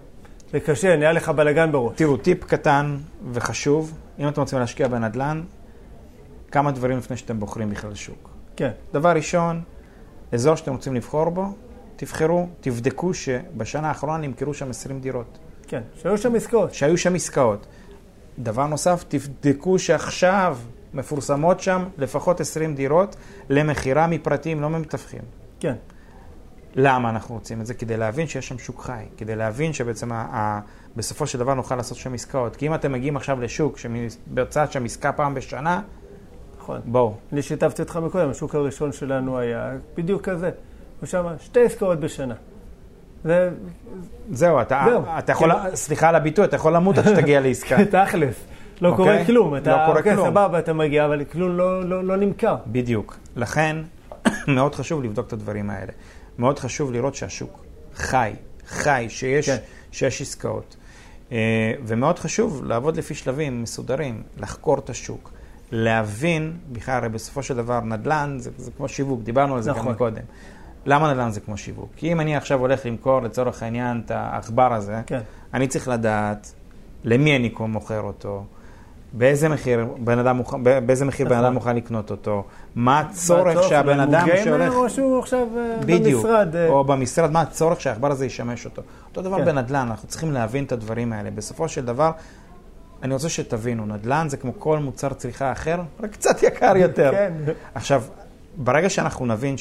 זה קשה, נהיה לך בלאגן בראש. תראו, טיפ קטן וחשוב, אם אתם רוצים להשקיע בנדל"ן, כמה דברים לפני שאתם בוחרים בכלל שוק. כן, דבר ראשון, אזור שאתם רוצים לבחור בו, תבחרו, תבדקו שבשנה האחרונה נמכרו שם 20 דירות. כן, שהיו שם עסקאות. שהיו שם עסקאות. דבר נוסף, תבדקו שעכשיו מפורסמות שם לפחות 20 דירות למכירה מפרטיים, לא ממתווכים. כן, למה אנחנו רוצים את זה? כדי להבין שיש שם שוק חי, כדי להבין שבעצם ה- ה- בסופו של דבר נוכל לעשות שם עסקאות. כי אם אתם מגיעים עכשיו לשוק שמבצעת שם עסקה פעם בשנה, נכון. בואו. אני שיתפתי אותך מקודם, השוק הראשון שלנו היה בדיוק כזה. היו שם שתי עסקאות בשנה. זה זהו, אתה, זהו. אתה יכול, כאילו- סליחה על הביטוי, אתה יכול למות עד שתגיע לעסקה. תכלס. לא אוקיי? קורה כלום. אתה, לא קורה אוקיי, כלום. סבבה, אתה מגיע, אבל כלום לא, לא, לא נמכר. בדיוק. לכן, מאוד חשוב לבדוק את הדברים האלה. מאוד חשוב לראות שהשוק חי, חי, שיש, כן. שיש עסקאות. אה, ומאוד חשוב לעבוד לפי שלבים מסודרים, לחקור את השוק, להבין, בכלל, הרי בסופו של דבר נדל"ן זה, זה כמו שיווק, דיברנו על זה נכון. גם קודם. למה נדל"ן זה כמו שיווק? כי אם אני עכשיו הולך למכור לצורך העניין את העכבר הזה, כן. אני צריך לדעת למי אני מוכר אותו, באיזה מחיר בן אדם מוכן, באיזה מחיר בן נכון. אדם מוכן לקנות אותו, מה הצורך שהבן אדם שהולך... או שהוא עכשיו אה, בדיוק, במשרד. אה, או במשרד, מה הצורך שהעכבר הזה ישמש אותו. אותו דבר כן. בנדל"ן, אנחנו צריכים להבין את הדברים האלה. בסופו של דבר, אני רוצה שתבינו, נדל"ן זה כמו כל מוצר צריכה אחר, רק קצת יקר יותר. כן. עכשיו, ברגע שאנחנו נבין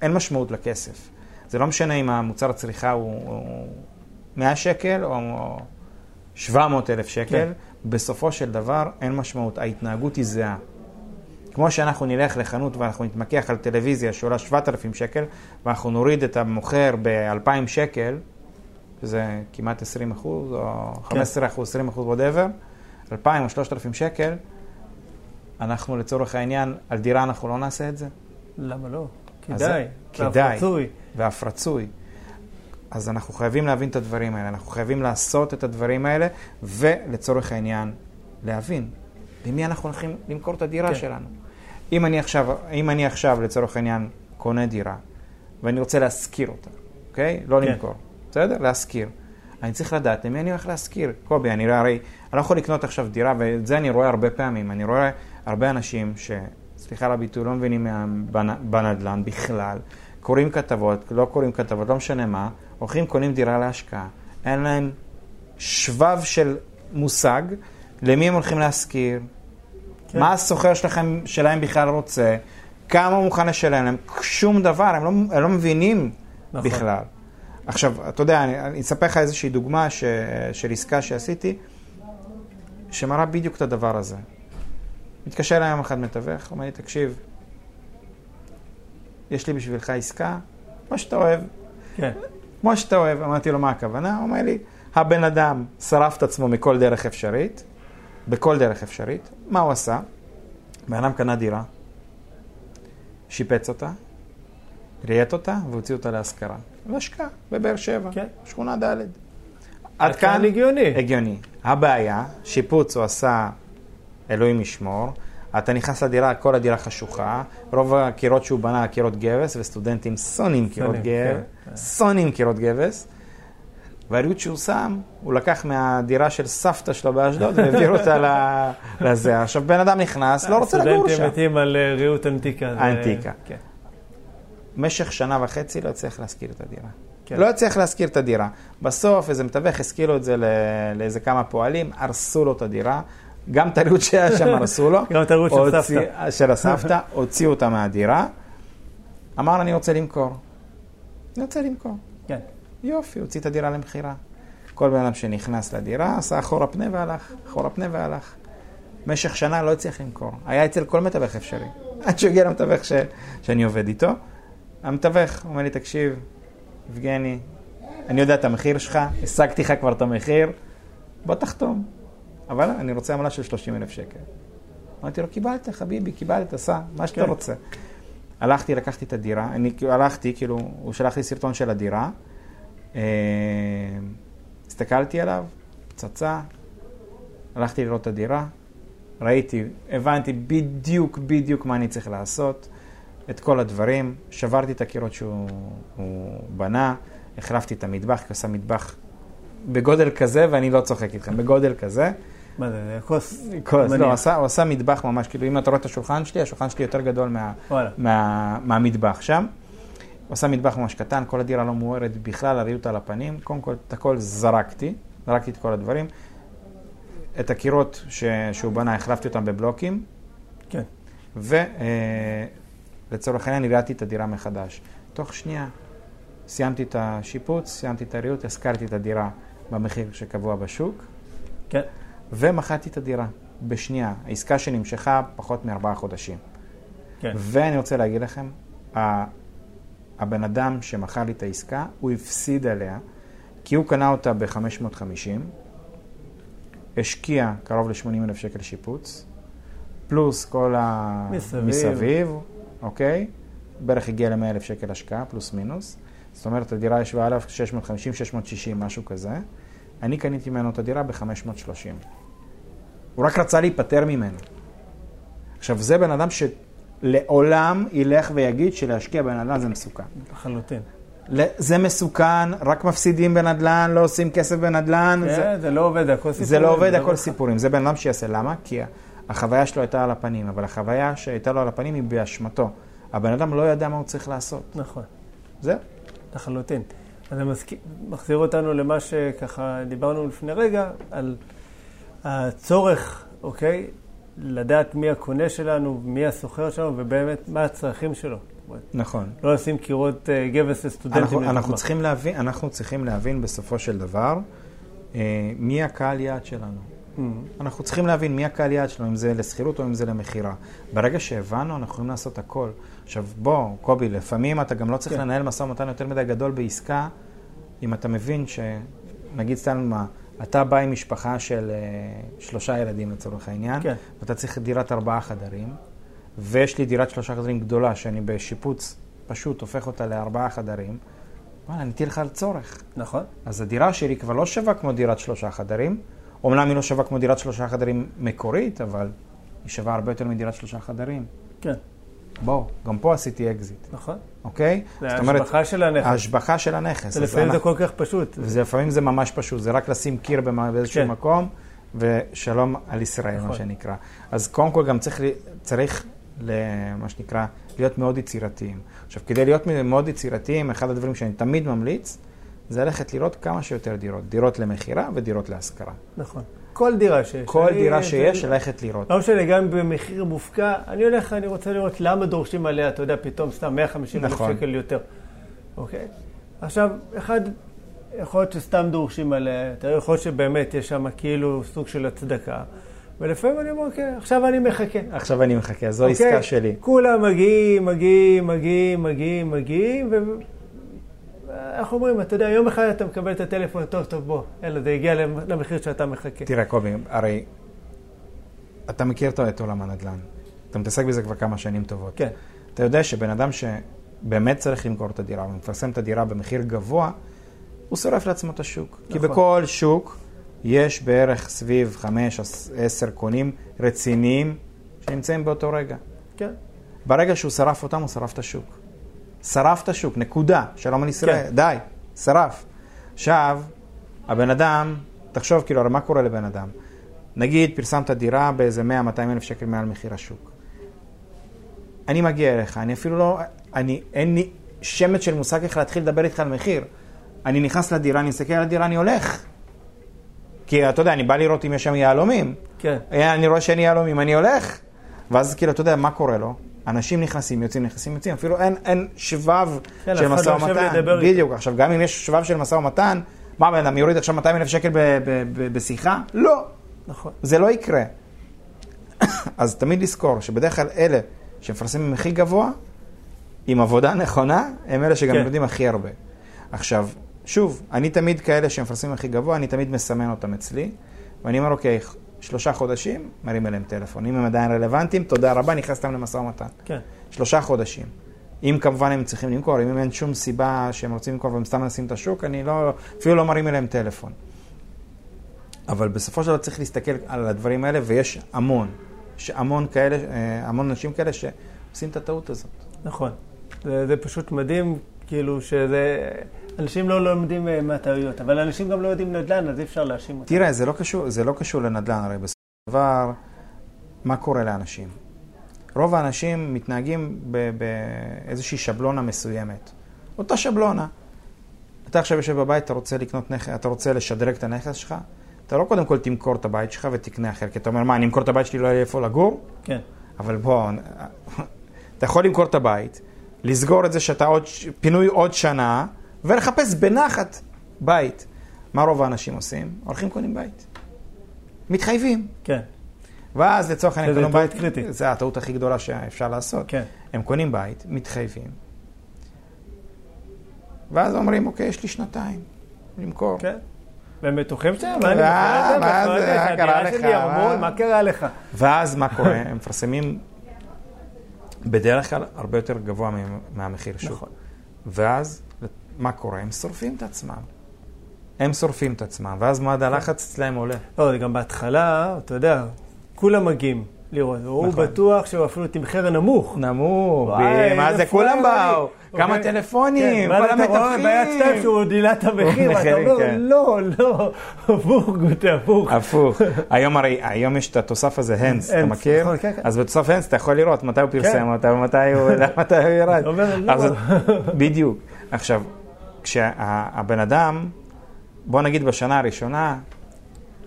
שאין משמעות לכסף, זה לא משנה אם המוצר הצריכה הוא, הוא 100 שקל או 700 אלף שקל, כן. בסופו של דבר אין משמעות, ההתנהגות היא זהה. כמו שאנחנו נלך לחנות ואנחנו נתמקח על טלוויזיה שעולה 7,000 שקל, ואנחנו נוריד את המוכר ב-2,000 שקל, שזה כמעט 20 אחוז, או 15 אחוז, 20 אחוז, whatever, 2,000 או 3,000 שקל, אנחנו לצורך העניין, על דירה אנחנו לא נעשה את זה, למה לא? כדאי. זה- ואף כדאי. רצוי. ואף רצוי. אז אנחנו חייבים להבין את הדברים האלה, אנחנו חייבים לעשות את הדברים האלה, ולצורך העניין, להבין למי אנחנו הולכים למכור את הדירה כן. שלנו. אם אני, עכשיו, אם אני עכשיו, לצורך העניין, קונה דירה, ואני רוצה להשכיר אותה, אוקיי? לא כן. למכור, בסדר? להשכיר. אני צריך לדעת למי אני הולך להשכיר. קובי, אני הרי, אני לא יכול לקנות עכשיו דירה, ואת זה אני רואה הרבה פעמים. אני רואה הרבה אנשים ש... סליחה על הביטוי, לא מבינים בנדל"ן בכלל, קוראים כתבות, לא קוראים כתבות, לא משנה מה, הולכים, קונים דירה להשקעה. אין להם שבב של מושג למי הם הולכים להשכיר, כן. מה הסוחר שלכם, שלהם בכלל רוצה, כמה הוא מוכן לשלם להם, שום דבר, הם לא, הם לא מבינים נכון. בכלל. עכשיו, אתה יודע, אני, אני אספר לך איזושהי דוגמה ש, של עסקה שעשיתי, שמראה בדיוק את הדבר הזה. מתקשר אליי יום אחד מתווך, אומר לי, תקשיב, יש לי בשבילך עסקה, מה שאתה אוהב, כן. כמו שאתה אוהב. אמרתי לו, מה הכוונה? הוא אומר לי, הבן אדם שרף את עצמו מכל דרך אפשרית, בכל דרך אפשרית. מה הוא עשה? בן אדם קנה דירה, שיפץ אותה, ראיית אותה והוציא אותה להשכרה. להשקעה בבאר שבע, כן. שכונה ד'. עד כאן הגיוני. הגיוני. הבעיה, שיפוץ הוא עשה, אלוהים ישמור, אתה נכנס לדירה, כל הדירה חשוכה, רוב הקירות שהוא בנה, קירות גבס, וסטודנטים שונאים קירות גבס, כן. שונאים קירות גבס. והריהוט שהוא שם, הוא לקח מהדירה של סבתא שלו באשדוד והעביר אותה לזה. עכשיו, בן אדם נכנס, לא רוצה לגור שם. סטודנטים מתים על אה, ריהוט אנטיקה. אנטיקה. כן. במשך שנה וחצי לא הצליח להשכיר את הדירה. כן. לא הצליח להשכיר את הדירה. בסוף איזה מתווך השכיר לו את זה לאיזה כמה פועלים, הרסו לו את הדירה. גם את הריהוט שהיה שם הרסו לו. גם את הריהוט של סבתא. של הסבתא, הוציאו אותה מהדירה. אמר, אני רוצה למכור. אני רוצה למכור. כן. יופי, הוציא את הדירה למכירה. כל בן אדם שנכנס לדירה, עשה אחורה פנה והלך, אחורה פנה והלך. במשך שנה לא הצליח למכור. היה אצל כל מתווך אפשרי. עד שהוא הגיע למתווך ש... שאני עובד איתו. המתווך אומר לי, תקשיב, יבגני, אני יודע את המחיר שלך, השגתי לך כבר את המחיר, בוא תחתום. אבל אני רוצה עמלה של 30 אלף שקל. אמרתי לו, קיבלת, חביבי, קיבלת, סע, מה שאתה כן. רוצה. הלכתי, לקחתי את הדירה, אני הלכתי, כאילו, הוא שלח לי סרטון של הדירה, אה, הסתכלתי עליו, פצצה, הלכתי לראות את הדירה, ראיתי, הבנתי בדיוק בדיוק מה אני צריך לעשות, את כל הדברים, שברתי את הקירות שהוא הוא בנה, החלפתי את המטבח, כי הוא עשה מטבח בגודל כזה, ואני לא צוחק איתכם, בגודל כזה. מה זה, כוס? כוס. לא, הוא עשה, הוא עשה מטבח ממש, כאילו אם אתה רואה את השולחן שלי, השולחן שלי יותר גדול מה. מה, מהמטבח שם. הוא עשה מטבח ממש קטן, כל הדירה לא מוארת בכלל, הריהוט על הפנים. קודם כל, את הכל זרקתי, זרקתי את כל הדברים. את הקירות ש, שהוא בנה, החלפתי אותם בבלוקים, כן. ולצורך העניין הראיתי את הדירה מחדש. תוך שנייה סיימתי את השיפוץ, סיימתי את הריהוט, השכרתי את הדירה במחיר שקבוע בשוק. כן. ומכרתי את הדירה בשנייה. העסקה שנמשכה פחות מארבעה חודשים. כן. ואני רוצה להגיד לכם, ה- הבן אדם שמכר לי את העסקה, הוא הפסיד עליה, כי הוא קנה אותה ב-550, השקיע קרוב ל-80 אלף שקל שיפוץ, פלוס כל ה... מסביב. מסביב, אוקיי? בערך הגיע ל-100 אלף שקל השקעה, פלוס מינוס. זאת אומרת, הדירה ישבה עליו 650, 660, משהו כזה. אני קניתי ממנו את הדירה ב-530. הוא רק רצה להיפטר ממנו. עכשיו, זה בן אדם שלעולם ילך ויגיד שלהשקיע בנדל"ן זה מסוכן. לחלוטין. זה מסוכן, רק מפסידים בנדל"ן, לא עושים כסף בנדל"ן. זה, כן, זה לא עובד, הכל סיפורים. זה לא עובד, זה הכל לא- סיפורים. זה בן אדם שיעשה. למה? כי החוויה שלו הייתה על הפנים, אבל החוויה שהייתה לו על הפנים היא באשמתו. הבן אדם לא ידע מה הוא צריך לעשות. נכון, זהו. לחלוטין. אז זה מזכיר- מחזיר אותנו למה שככה דיברנו לפני רגע, על הצורך, אוקיי? לדעת מי הקונה שלנו, מי הסוחר שלנו, ובאמת מה הצרכים שלו. נכון. לא לשים קירות אה, גבס לסטודנטים. אנחנו, לדוגמה. אנחנו, צריכים להבין, אנחנו צריכים להבין בסופו של דבר אה, מי הקהל יעד שלנו. Mhm. אנחנו צריכים להבין מי הקהל יעד שלנו, אם זה לשכירות או אם זה למכירה. ברגע שהבנו, אנחנו יכולים לעשות הכל. עכשיו, בוא, קובי, לפעמים אתה גם לא צריך כן. לנהל משא ומתן יותר מדי גדול בעסקה, אם אתה מבין ש... נגיד סתם מה, אתה בא עם משפחה של אה, שלושה ילדים לצורך העניין, כן. ואתה צריך דירת ארבעה חדרים, ויש לי דירת שלושה חדרים גדולה, שאני בשיפוץ פשוט הופך אותה לארבעה חדרים, וואלה, עניתי לך על צורך. נכון, אז הדירה שלי כבר לא שווה כמו דירת שלושה חדרים. אומנם היא לא שווה כמו דירת שלושה חדרים מקורית, אבל היא שווה הרבה יותר מדירת שלושה חדרים. כן, בואו, גם פה עשיתי אקזיט, נכון. אוקיי? זה ההשבחה של הנכס. ההשבחה של הנכס. זה אז לפעמים זה כל כך פשוט. וזה לפעמים זה ממש פשוט, זה רק לשים קיר במה- באיזשהו כן. מקום, ושלום על ישראל, מה נכון. שנקרא. אז קודם כל גם צריך, מה שנקרא, להיות מאוד יצירתיים. עכשיו, כדי להיות מאוד יצירתיים, אחד הדברים שאני תמיד ממליץ, זה ללכת לראות כמה שיותר דירות. דירות למכירה ודירות להשכרה. נכון. כל דירה שיש. כל אני- דירה שיש, ללכת לראות. לא משנה, גם במחיר מופקע, אני הולך, אני רוצה לראות למה דורשים עליה, אתה יודע, פתאום סתם 150 אלף נכון. שקל יותר. אוקיי? עכשיו, אחד, יכול להיות שסתם דורשים עליה, יודע, יכול להיות שבאמת יש שם כאילו סוג של הצדקה, ולפעמים אני אומר, אוקיי, עכשיו אני מחכה. עכשיו אני מחכה, זו אוקיי? עסקה שלי. כולם מגיעים, מגיעים, מגיעים, מגיעים, מגיעים, ו... איך אומרים, אתה יודע, יום אחד אתה מקבל את הטלפון, טוב, טוב, בוא, יאללה, זה הגיע למחיר שאתה מחכה. תראה, קובי, הרי אתה מכיר את עולם הנדל"ן. אתה מתעסק בזה כבר כמה שנים טובות. כן, אתה יודע שבן אדם שבאמת צריך למכור את הדירה, ומפרסם את הדירה במחיר גבוה, הוא שורף לעצמו את השוק. כי נכון. בכל שוק יש בערך סביב 5-10 קונים רציניים שנמצאים באותו רגע. כן, ברגע שהוא שרף אותם, הוא שרף את השוק. שרף את השוק, נקודה. שלום על ישראל, כן. די, שרף. עכשיו, הבן אדם, תחשוב כאילו, הרי מה קורה לבן אדם? נגיד, פרסמת דירה באיזה 100-200 אלף שקל מעל מחיר השוק. אני מגיע אליך, אני אפילו לא, אני, אין לי שמץ של מושג איך להתחיל לדבר איתך על מחיר. אני נכנס לדירה, אני מסתכל על הדירה, אני הולך. כי אתה יודע, אני בא לראות אם יש שם יהלומים. כן. אני רואה שאין יהלומים, אני הולך. ואז כאילו, אתה יודע, מה קורה לו? אנשים נכנסים, יוצאים, נכנסים, יוצאים, אפילו אין, אין שבב כן, של משא לא יושב ומתן. בדיוק. עכשיו, גם אם יש שבב של משא ומתן, מה, בן אדם יוריד עכשיו 200 אלף שקל ב- ב- ב- בשיחה? לא. נכון. זה לא יקרה. אז תמיד לזכור שבדרך כלל אלה שמפרסמים הכי גבוה, עם עבודה נכונה, הם אלה שגם כן. יודעים הכי הרבה. עכשיו, שוב, אני תמיד כאלה שמפרסמים הכי גבוה, אני תמיד מסמן אותם אצלי, ואני אומר, אוקיי, שלושה חודשים, מרים אליהם טלפון. אם הם עדיין רלוונטיים, תודה רבה, נכנס אותם למשא ומתן. כן. שלושה חודשים. אם כמובן הם צריכים למכור, אם אין שום סיבה שהם רוצים למכור והם סתם מנסים את השוק, אני לא, אפילו לא מרים אליהם טלפון. אבל בסופו של דבר צריך להסתכל על הדברים האלה, ויש המון, יש המון כאלה, אה, המון אנשים כאלה שעושים את הטעות הזאת. נכון. זה, זה פשוט מדהים, כאילו שזה... אנשים לא לומדים אה, מהטעויות, אבל אנשים גם לא יודעים נדל"ן, אז אי אפשר להאשים אותם. תראה, זה לא קשור, זה לא קשור לנדל"ן, הרי בסופו של דבר, מה קורה לאנשים? רוב האנשים מתנהגים באיזושהי שבלונה מסוימת. אותה שבלונה. אתה עכשיו יושב בבית, אתה רוצה לקנות נכס, אתה רוצה לשדרג את הנכס שלך, אתה לא קודם כל תמכור את הבית שלך ותקנה אחר, כי אתה אומר, מה, אני אמכור את הבית שלי, לא יהיה לי איפה לגור? כן. אבל בוא, אתה יכול למכור את הבית, לסגור את זה שאתה עוד, פינוי עוד שנה, ולחפש בנחת בית. מה רוב האנשים עושים? הולכים קונים בית. מתחייבים. כן. ואז לצורך העניין קונים בית, קריטית. זה הטעות הכי גדולה שאפשר לעשות. כן. הם קונים בית, מתחייבים, ואז אומרים, אוקיי, יש לי שנתיים למכור. כן. והם בטוחים שהם, מה אני אה, מה? מה קרה לך? מה? קרה לך? ואז מה קורה? הם מפרסמים בדרך כלל הרבה יותר גבוה מה- מהמחיר שוק. נכון. ואז מה קורה? הם שורפים את עצמם. הם שורפים את עצמם, ואז מד הלחץ אצלהם עולה. לא, גם בהתחלה, אתה יודע, כולם מגיעים לראות. הוא נכון. בטוח שהוא אפילו תמחר נמוך. נמוך, מה זה כולם. באו, כמה אוקיי. טלפונים, כן, כל אתה רואה ביד שתיים המתווכים. שהוא דילה את המחיר, ואתה מחירים, אומר, כן. לא, לא, הפוך, גוטה, הפוך. הפוך. היום הרי, היום יש את התוסף הזה, הנס, אתה מכיר? נכון, כן. אז בתוסף הנס אתה יכול לראות מתי הוא פרסם. אותה ומתי הוא הוא ירד. אתה לא. בדיוק. עכשיו, כשהבן אדם, בוא נגיד בשנה הראשונה,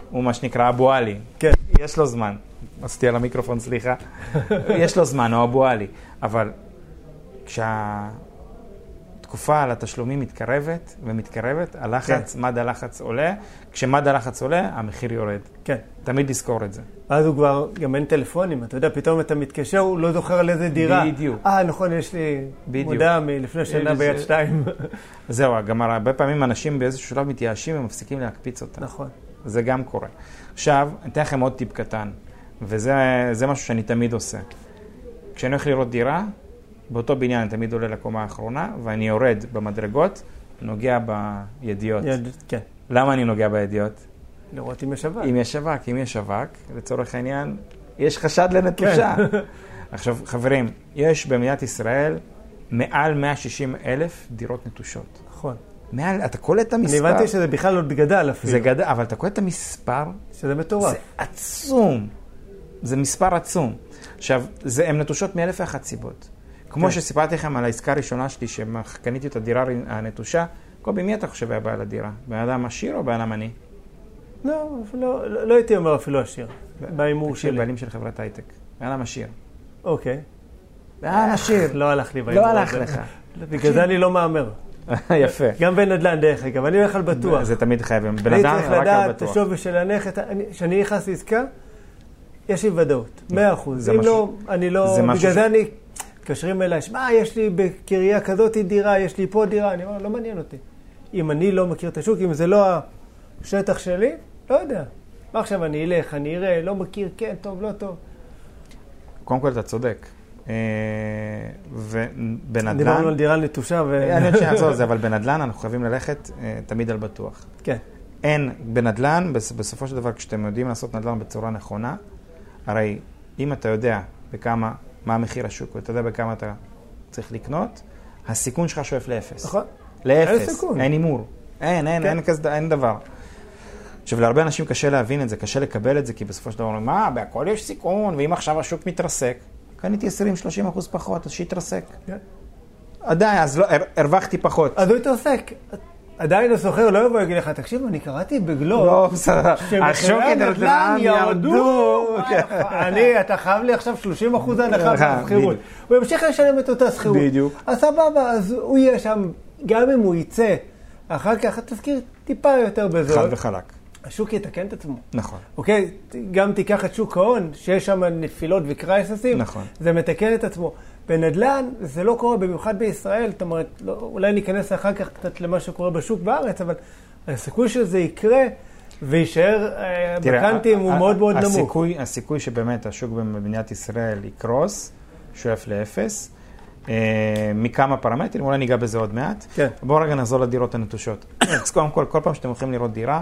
הוא מה שנקרא אבו עלי. כן. יש לו זמן. עשיתי על המיקרופון, סליחה. יש לו זמן, הוא אבו עלי. אבל כשהתקופה על התשלומים מתקרבת ומתקרבת, הלחץ, מד הלחץ עולה. כשמד הלחץ עולה, המחיר יורד. כן. תמיד לזכור את זה. אז הוא כבר, גם אין טלפונים, אתה יודע, פתאום אתה מתקשר, הוא לא זוכר על איזה דירה. בדיוק. אה, נכון, יש לי בדיוק. מודעה מלפני שנה ביד שתיים. זהו, גם הרבה פעמים אנשים באיזשהו שלב מתייאשים ומפסיקים להקפיץ אותם. נכון. זה גם קורה. עכשיו, אני אתן לכם עוד טיפ קטן, וזה זה משהו שאני תמיד עושה. כשאני הולך לראות דירה, באותו בניין אני תמיד עולה לקומה האחרונה, ואני יורד במדרגות, נוגע בידיעות. יד- כן. למה אני נוגע בידיעות? לראות אם יש אבק. אם יש אבק, אם יש אבק, לצורך העניין, יש חשד לנטושה. כן. עכשיו, חברים, יש במדינת ישראל מעל 160 אלף דירות נטושות. נכון. מעל, אתה קולט את אני המספר. הבנתי שזה בכלל עוד גדל אפילו. זה גדל, אבל אתה קולט את המספר, שזה מטורף. זה עצום. זה מספר עצום. עכשיו, זה, הן נטושות מאלף ואחת סיבות. כמו כן. שסיפרתי לכם על העסקה הראשונה שלי, שקניתי את הדירה הנטושה, קובי, מי אתה חושב היה בעל הדירה? בן אדם עשיר או בן אדם עני? לא, לא, לא, לא הייתי אומר אפילו עשיר. בהימור תקשיב, שלי. בעלים של חברת הייטק. בן אדם עשיר. אוקיי. בן אדם עשיר. לא הלך לי בהימור לא. הלך לך. בגלל זה אני לא מהמר. יפה. גם בנדל"ן, דרך אגב, אני הולך על בטוח. זה תמיד חייבים. בן אני אדם צריך רק על לדעת את בטוח. השווי של הנכס. אני- כשאני נכנס לעסקה, יש לי ודאות, מאה אחוז. זה אם משהו- לא, אני לא... בגלל זה אני... מתקשרים אליי, שמע, יש לי בקריה כזאת דירה, יש לי פה דירה. אני אומר, לא מעניין אותי. אם אני לא מכיר את השוק, אם זה לא השטח שלי, לא יודע. מה עכשיו אני אלך, אני אראה, לא מכיר, כן, טוב, לא טוב. קודם כל, אתה צודק. אה, ובנדל"ן... דיברנו על דירה נטושה ו... אני עוד שנייה אחזור לזה, אבל בנדל"ן אנחנו חייבים ללכת אה, תמיד על בטוח. כן, אין, בנדל"ן, בס- בסופו של דבר, כשאתם יודעים לעשות נדל"ן בצורה נכונה, הרי אם אתה יודע בכמה, מה המחיר השוק, ואתה יודע בכמה אתה צריך לקנות, הסיכון שלך שואף לאפס. נכון. לאפס. אין הימור. אין, אין, כן. אין כזה, אין דבר. עכשיו, להרבה אנשים קשה להבין את זה, קשה לקבל את זה, כי בסופו של דבר אומרים, מה, בהכל יש סיכון, ואם עכשיו השוק מתרסק, קניתי 20-30 אחוז פחות, אז שיתרסק. כן. עדיין, אז לא, הר- הרווחתי פחות. אז הוא התרסק. עדיין הסוחר לא יבוא ויגיד לך, תקשיב, אני קראתי בגלוב, לא, בסדר. השוקת הנדל"ן ירדו, כן. אני, אתה חייב לי עכשיו 30 אחוז הנחה אה, בשכירות. הוא ימשיך לשלם את אותה שכירות. בדיוק. אז סבבה, אז הוא יהיה שם, גם אם הוא יצא, אחר כך התזכיר טיפה יותר בזול. חד וחלק. השוק יתקן את עצמו. נכון. אוקיי? גם תיקח את שוק ההון, שיש שם נפילות וקרייססים, נכון. זה מתקן את עצמו. בנדל"ן זה לא קורה, במיוחד בישראל, זאת אומרת, לא, אולי ניכנס אחר כך קצת למה שקורה בשוק בארץ, אבל הסיכוי שזה יקרה ויישאר אה, בקאנטים הוא מאוד מאוד נמוך. הסיכוי, שבאמת השוק במדינת ישראל יקרוס, שואף לאפס, אה, מכמה פרמטרים, אולי ניגע בזה עוד מעט. כן. בואו רגע נחזור לדירות הנטושות. אז קודם כל, כל פעם שאתם הולכים לראות דירה,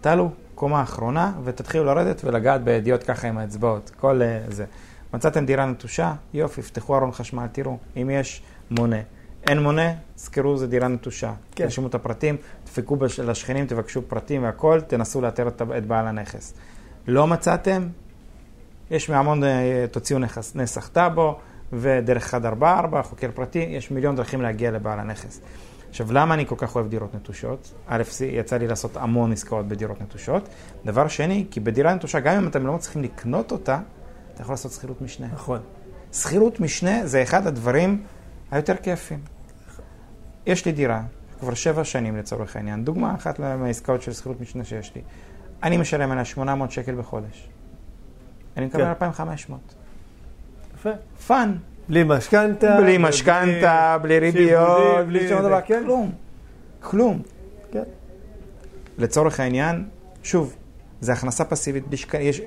תעלו קומה אחרונה ותתחילו לרדת ולגעת בידיעות ככה עם האצבעות, כל אה, זה. מצאתם דירה נטושה, יופי, פתחו ארון חשמל, תראו, אם יש מונה. אין מונה, זכרו, זו דירה נטושה. כן. תרשמו את הפרטים, דפקו בש- לשכנים, תבקשו פרטים והכל, תנסו לאתר את, את בעל הנכס. לא מצאתם, יש מהמון, אה, תוציאו נכס, נסח טאבו, ודרך 144, חוקר פרטי, יש מיליון דרכים להגיע לבעל הנכס. עכשיו, למה אני כל כך אוהב דירות נטושות? א', יצא לי לעשות המון עסקאות בדירות נטושות. דבר שני, כי בדירה נטושה, גם אם אתם לא מצליחים לקנות אותה, אתה יכול לעשות שכירות משנה. נכון. שכירות משנה זה אחד הדברים היותר כיפים. יש לי דירה, כבר שבע שנים לצורך העניין, דוגמה אחת מהעסקאות של שכירות משנה שיש לי. אני משלם עליה 800 שקל בחודש. אני מקבל כן. 2,500. יפה. fun. בלי משכנתה. בלי משכנתה, בלי ריביות, בלי שום דבר, כן. כלום. כלום. כן. לצורך העניין, שוב, זה הכנסה פסיבית, בלי שק... יש...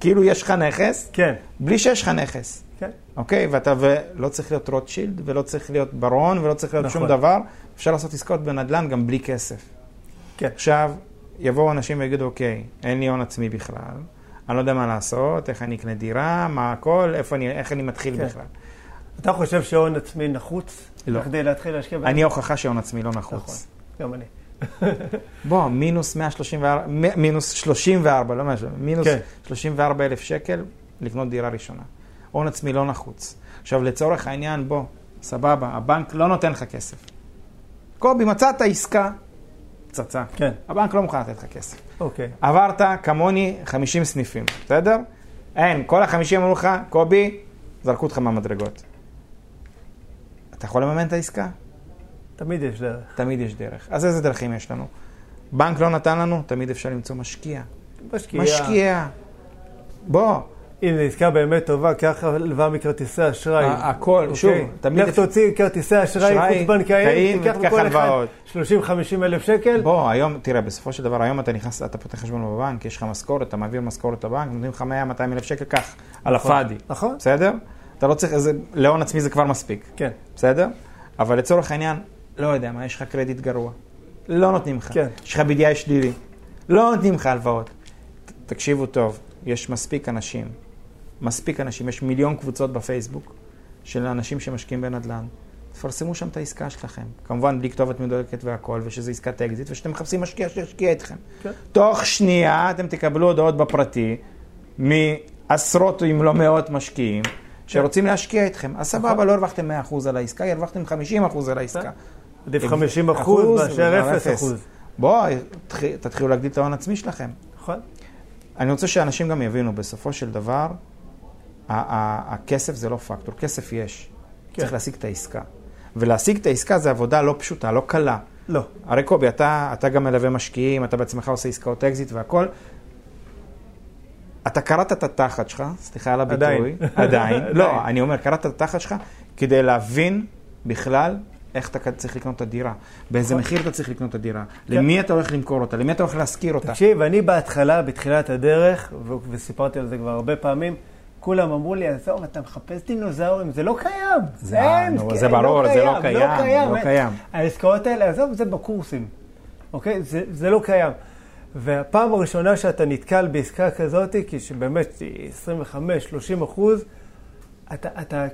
כאילו יש לך נכס, כן. בלי שיש לך נכס. כן. אוקיי? ואתה ולא צריך להיות רוטשילד, ולא צריך להיות ברון, ולא צריך להיות נכון. שום דבר. אפשר לעשות עסקאות בנדל"ן גם בלי כסף. כן. עכשיו, יבואו אנשים ויגידו, אוקיי, אין לי הון עצמי בכלל, אני לא יודע מה לעשות, איך אני אקנה דירה, מה הכל, איפה אני, איך אני מתחיל כן. בכלל. אתה חושב שהון עצמי נחוץ? לא. כדי להתחיל להשקיע? אני ההוכחה שהון עצמי לא נחוץ. נכון. גם אני. בוא, מינוס 134, מ- מינוס 34, לא משהו, מינוס כן. 34 אלף שקל לקנות דירה ראשונה. הון עצמי לא נחוץ. עכשיו, לצורך העניין, בוא, סבבה, הבנק לא נותן לך כסף. קובי, מצאת עסקה, פצצה. כן. הבנק לא מוכן לתת לך כסף. אוקיי. עברת, כמוני, 50 סניפים, בסדר? אין, כל החמישים אמרו לך, קובי, זרקו אותך מהמדרגות. אתה יכול לממן את העסקה? תמיד יש דרך. תמיד יש דרך. אז איזה דרכים יש לנו? בנק לא נתן לנו, תמיד אפשר למצוא משקיע. משקיע. משקיע. בוא, אם זו עסקה באמת טובה, קח הלוואה מכרטיסי אשראי. הכל, אוקיי? שוב, תמיד לך תוציא כרטיסי אשראי חוץ-בנקאיים, תיקח מכל אחד הלוואות. 30-50 אלף שקל. בוא, היום, תראה, בסופו של דבר, היום אתה נכנס, אתה פותח חשבון בבנק, יש לך משכורת, אתה מעביר משכורת לבנק, נותנים לך 100-200 אלף שקל, קח, על נכון. הפאדי. נכון. בסדר? אתה לא צריך, איזה, להון עצמי זה כבר מספיק. כן. בסדר? אבל לצורך העניין, לא יודע מה, יש לך קרדיט גרוע. לא נותנים לך. כן. יש לך BDI שלילי. לא נותנים לך הלוואות. תקשיבו טוב, יש מספיק אנשים, מספיק אנשים, יש מיליון קבוצות בפייסבוק של אנשים שמשקיעים בנדל"ן. תפרסמו שם את העסקה שלכם. כמובן, בלי כתובת מדויקת והכל, ושזו עסקת אקזיט, ושאתם מחפשים משקיע שישקיע איתכם. כן. תוך שנייה אתם תקבלו הודעות בפרטי מעשרות אם לא מאות משקיעים שרוצים להשקיע איתכם. אז נכון. סבבה, לא הרווחתם 100% על העסקה, הרווחתם 50% על העסקה. עדיף 50 אחוז מאשר 0 אחוז. בואו, תתחיל- תתחילו להגדיל את ההון העצמי שלכם. נכון? אני רוצה שאנשים גם יבינו, בסופו של דבר, הכסף זה לא פקטור, כסף יש. כן. צריך להשיג את העסקה. ולהשיג את העסקה זה עבודה לא פשוטה, לא קלה. לא. הרי קובי, אתה, אתה גם מלווה משקיעים, אתה בעצמך עושה עסקאות אקזיט והכל. אתה קרעת את התחת שלך, סליחה על הביטוי, עדיין. עדיין, עדיין. לא, אני אומר, קרעת את התחת שלך כדי להבין בכלל איך אתה צריך לקנות את הדירה, באיזה נכון. מחיר אתה צריך לקנות את הדירה, למי אתה הולך למכור אותה, למי אתה הולך להשכיר אותה. תקשיב, אני בהתחלה, בתחילת הדרך, וסיפרתי על זה כבר הרבה פעמים, כולם אמרו לי, עזוב, אתה מחפש דינוזאורים, זה לא קיים. זה- אין, נו, כן, זה ברור, זה לא לא קיים, קיים. לא. קיים. העסקאות האלה, עזוב, זה בקורסים, אוקיי? זה, זה לא קיים. והפעם הראשונה שאתה נתקל בעסקה כזאת, כי שבאמת היא 25-30 אחוז, אתה, אתה,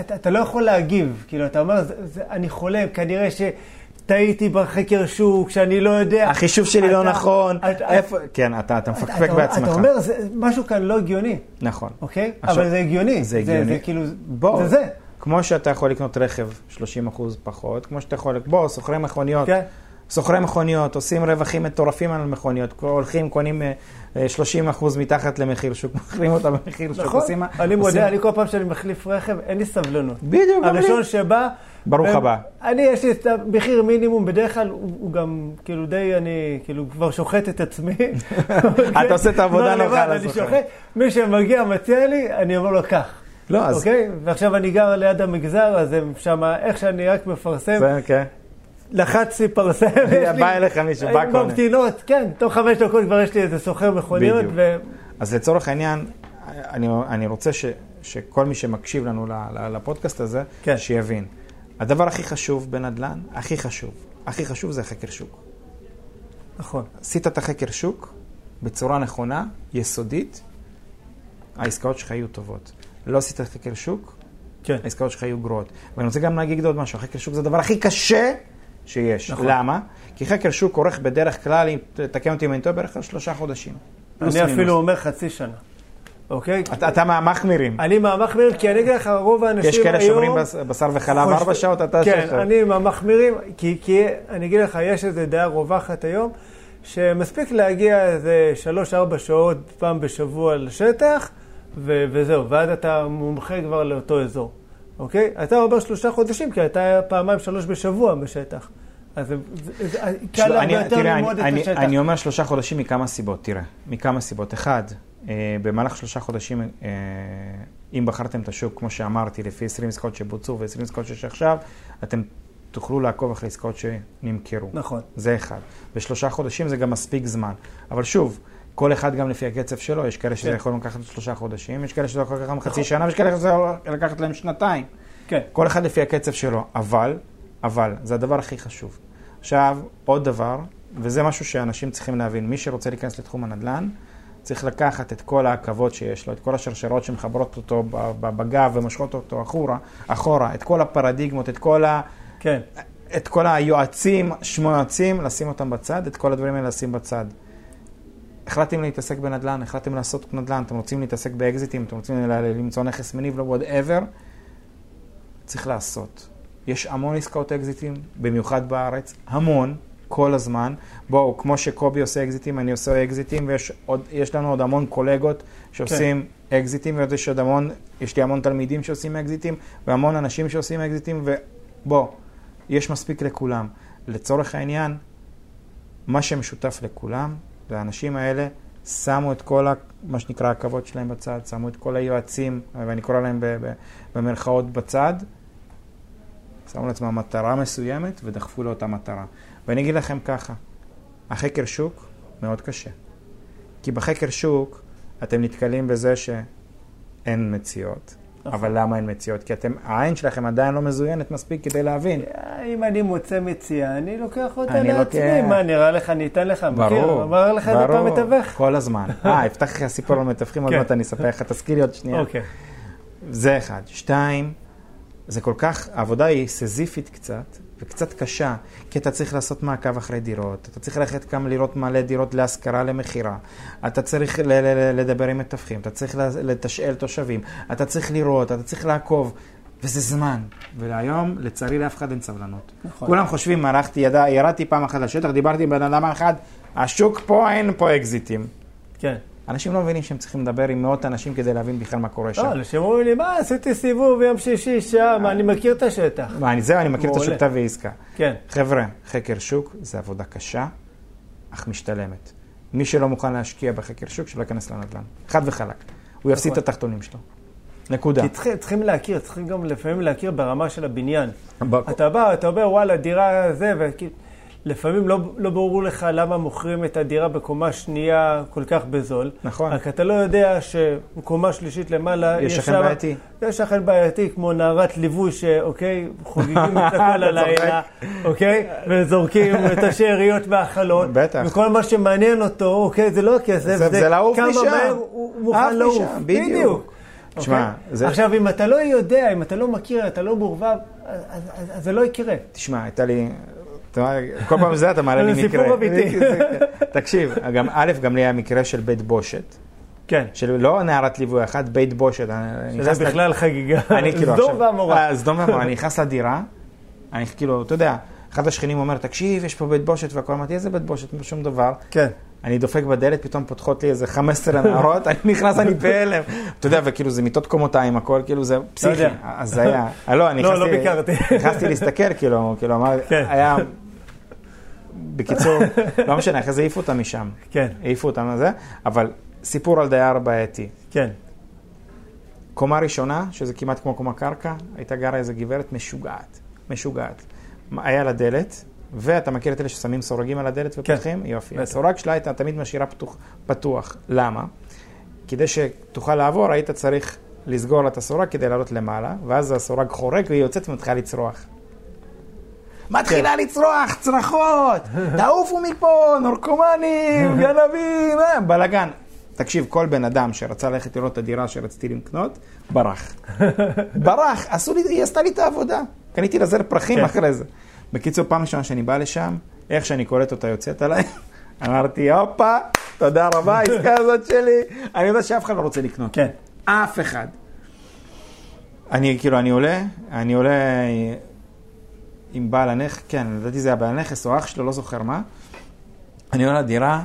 אתה, אתה לא יכול להגיב. כאילו, אתה אומר, זה, זה, אני חולם, כנראה שטעיתי בחקר שוק, שאני לא יודע. החישוב שלי לא אתה- נכון, אתה- איפה, כן, אתה אתה מפקפק אתה- בעצמך. אתה אומר, זה, משהו כאן לא הגיוני, נכון. אוקיי? עכשיו, אבל זה הגיוני. זה הגיוני. זה, כאילו, בוא, זה זה. כמו שאתה יכול לקנות רכב 30 אחוז פחות, כמו שאתה יכול, בוא, סוחרי מכוניות. כן. סוחרי מכוניות, עושים רווחים מטורפים על מכוניות, הולכים, קונים אה, 30 אחוז מתחת למחיר שוק, מוכרים אותם במחיר שוק. נכון, עושים, אני עושים- מודה, אני כל פעם שאני מחליף רכב, אין לי סבלנות. בדיוק, גם לי. הראשון שבא... ברוך ו- הבא. אני, יש לי את המחיר מינימום, בדרך כלל הוא, הוא גם, כאילו די, אני כאילו כבר שוחט את עצמי. אתה עושה את העבודה לא, נוחה אני הסוחר. שוחט, מי שמגיע מציע לי, אני אומר לו, קח. לא, אז... אוקיי? ועכשיו אני גר ליד המגזר, אז הם שם, איך שאני רק מפרסם, זה, כן. לחצתי פרסם. בא אליך מישהו, בא קונה. ממתינות, כן, תוך חמש דקות כבר יש לי איזה סוחר מכוניות. ו... אז לצורך העניין, אני, אני רוצה ש, שכל מי שמקשיב לנו לפודקאסט הזה, כן. שיבין. הדבר הכי חשוב בנדל"ן, הכי חשוב, הכי חשוב זה החקר שוק. נכון. עשית את החקר שוק בצורה נכונה, יסודית, העסקאות שלך יהיו טובות. לא עשית חקר שוק, כן. העסקאות שלך יהיו גרועות. ואני רוצה גם להגיד עוד משהו, חקר שוק זה הדבר הכי קשה שיש. נכון. למה? כי חקר שוק אורך בדרך כלל, אם תקן אותי אם אני טועה, בערך כלל שלושה חודשים. אני מינוס. אפילו אומר חצי שנה, אוקיי? אתה, אתה מהמחמירים. אני מהמחמירים, כי אני אגיד לך, רוב האנשים יש היום... כאלה שאומרים בשר וחלב חושב- ארבע שעות, אתה כן, שש. אני מהמחמירים, כי, כי אני אגיד לך, יש איזו דעה רווחת היום, שמספיק להגיע איזה שלוש-ארבע שעות פעם בשבוע לשטח, ו- וזהו, ואז אתה מומחה כבר לאותו אזור, אוקיי? אתה אומר שלושה חודשים, כי אתה פעמיים שלוש בשבוע בשטח. אז זה, קל הרבה יותר ללמוד את השטח. אני אומר שלושה חודשים מכמה סיבות, תראה, מכמה סיבות. אחד, אה, במהלך שלושה חודשים, אה, אם בחרתם את השוק, כמו שאמרתי, לפי 20 עסקאות שבוצעו ו-20 עסקאות שיש עכשיו, אתם תוכלו לעקוב אחרי עסקאות שנמכרו. נכון. זה אחד. ושלושה חודשים זה גם מספיק זמן. אבל שוב, כל אחד גם לפי הקצב שלו, יש כאלה שזה כן. יכול לקחת שלושה חודשים, יש כאלה שזה יכול לקחת חצי נכון. שנה, ויש כאלה שזה יכול לקחת להם שנתיים. כן, כל אחד לפי הקצב שלו, אבל, אבל, זה הדבר הכי חשוב. עכשיו, עוד דבר, וזה משהו שאנשים צריכים להבין, מי שרוצה להיכנס לתחום הנדל"ן, צריך לקחת את כל העכבות שיש לו, את כל השרשרות שמחברות אותו בגב ומושכות אותו אחורה, אחורה, את כל הפרדיגמות, את כל, ה, כן. את כל היועצים, שמו יועצים, לשים אותם בצד, את כל הדברים האלה לשים בצד. החלטתם להתעסק בנדל"ן, החלטתם לעשות נדל"ן, אתם רוצים להתעסק באקזיטים, אתם רוצים למצוא נכס מניב, לא whatever, צריך לעשות. יש המון עסקאות אקזיטים, במיוחד בארץ, המון, כל הזמן. בואו, כמו שקובי עושה אקזיטים, אני עושה אקזיטים, ויש עוד, יש לנו עוד המון קולגות שעושים כן. אקזיטים, ויש עוד המון, יש לי המון תלמידים שעושים אקזיטים, והמון אנשים שעושים אקזיטים, ובוא, יש מספיק לכולם. לצורך העניין, מה שמשותף לכולם, זה האנשים האלה שמו את כל, ה, מה שנקרא, הכבוד שלהם בצד, שמו את כל היועצים, ואני קורא להם ב, ב, במרכאות בצד, שמו לעצמם מטרה מסוימת ודחפו לאותה מטרה. ואני אגיד לכם ככה, החקר שוק מאוד קשה. כי בחקר שוק אתם נתקלים בזה שאין מציאות. נכון. אבל למה אין מציאות? כי אתם, העין שלכם עדיין לא מזוינת מספיק כדי להבין. אם אני מוצא מציאה, אני לוקח אותה אני לעצמי. לוקח. מה, נראה לך, אני אתן לך? מכיר? ברור, אמר לך את זה פעם מתווך? כל הזמן. אה, אפתח לך סיפור על מתווכים, עוד כן. מעט אני אספר לך, תזכיר לי עוד שנייה. אוקיי. זה אחד. שתיים, זה כל כך, העבודה היא סזיפית קצת, וקצת קשה, כי אתה צריך לעשות מעקב אחרי דירות, אתה צריך ללכת כמה לראות מלא דירות להשכרה, למכירה, אתה צריך לדבר עם מתווכים, אתה צריך לתשאל תושבים, אתה צריך לראות, אתה צריך לעקוב, וזה זמן. והיום, לצערי, לאף אחד אין סבלנות. נכון. כולם חושבים, הלכתי, ידע, ירדתי פעם אחת לשטח, דיברתי עם בן אדם אחד, השוק פה, אין פה אקזיטים. כן. אנשים לא מבינים שהם צריכים לדבר עם מאות אנשים כדי להבין בכלל מה קורה שם. לא, אנשים אומרים לי, מה, עשיתי סיבוב יום שישי, שעה, מה, אני מכיר את השטח. מה, אני, זהו, אני מכיר את מעולה. השוק תביא עסקה. כן. חבר'ה, חקר שוק זה עבודה קשה, אך משתלמת. מי שלא מוכן להשקיע בחקר שוק, שלא ייכנס לנדל"ן. חד וחלק. הוא יפסיד את נכון. התחתונים שלו. נקודה. כי צריכים, צריכים להכיר, צריכים גם לפעמים להכיר ברמה של הבניין. ב- אתה בא, אתה אומר, וואלה, דירה זה, וכי... לפעמים לא, לא ברור לך למה מוכרים את הדירה בקומה שנייה כל כך בזול. נכון. רק אתה לא יודע שבקומה שלישית למעלה יש שכן בעייתי. יש שכן בעייתי, כמו נערת ליווי שאוקיי, חוגגים את הכל הלילה, אוקיי? וזורקים את השאריות מהחלון. בטח. וכל מה שמעניין אותו, אוקיי, זה לא הכסף, זה- זה לעוף כמה משם. מהר הוא מוכן לעוף. בדיוק. תשמע, אוקיי? זה- עכשיו, אם אתה לא יודע, אם אתה לא מכיר, אתה לא מעורבב, אז- אז אז זה לא יקרה. תשמע, הייתה לי... כל פעם זה אתה מעלה לי זה מקרה. סיפור אמיתי. זה- תקשיב, גם, א', גם לי היה מקרה של בית בושת. כן. של לא נערת ליווי אחת, בית בושת. שזה בכלל חגיגה. אני כאילו סדום עכשיו- ועמורה. אה, סדום ועמורה. אני נכנס לדירה, אני כאילו, אתה יודע, אחד השכנים אומר, תקשיב, יש פה בית בושת והכל, אמרתי, איזה בית בושת? שום דבר. כן. אני דופק בדלת, פתאום פותחות לי איזה 15 נערות, אני נכנס, אני בהלם. אתה יודע, וכאילו זה מיטות קומותיים, הכל, כאילו זה פסיכי. אז זה היה, אה, לא, אני לא, נכנסתי, לא ביקרתי. נכנסתי להסתכל, כאילו, כאילו, אמר, כן. היה, בקיצור, לא משנה, אחרי זה העיפו אותם משם. כן, העיפו אותם לזה, אבל סיפור על דייר בעייתי. כן. קומה ראשונה, שזה כמעט כמו קומה קרקע, הייתה גרה איזה גברת משוגעת, משוגעת. היה לה דלת, ואתה מכיר את אלה ששמים סורגים על הדלת ופותחים? כן, יופי. הסורג שלה הייתה תמיד משאירה פתוח, פתוח. למה? כדי שתוכל לעבור, היית צריך לסגור לה את הסורג כדי לעלות למעלה, ואז הסורג חורק והיא יוצאת ומתחילה לצרוח. מתחילה לצרוח, צרחות, תעופו מפה, נורקומנים, גנבים, אה, בלאגן. תקשיב, כל בן אדם שרצה ללכת לראות את הדירה שרציתי לקנות, ברח. ברח, עשו לי, היא עשתה לי את העבודה. קניתי לה זר פרחים כן. אחרי זה. בקיצור, פעם ראשונה שאני בא לשם, איך שאני קולט אותה יוצאת עליי, אמרתי, הופה, תודה רבה, העסקה הזאת שלי. אני יודע שאף אחד לא רוצה לקנות. כן. אף אחד. אני כאילו, אני עולה, אני עולה עם בעל הנכס, כן, לדעתי זה היה בעל הנכס או אח שלו, לא זוכר מה. אני עולה לדירה,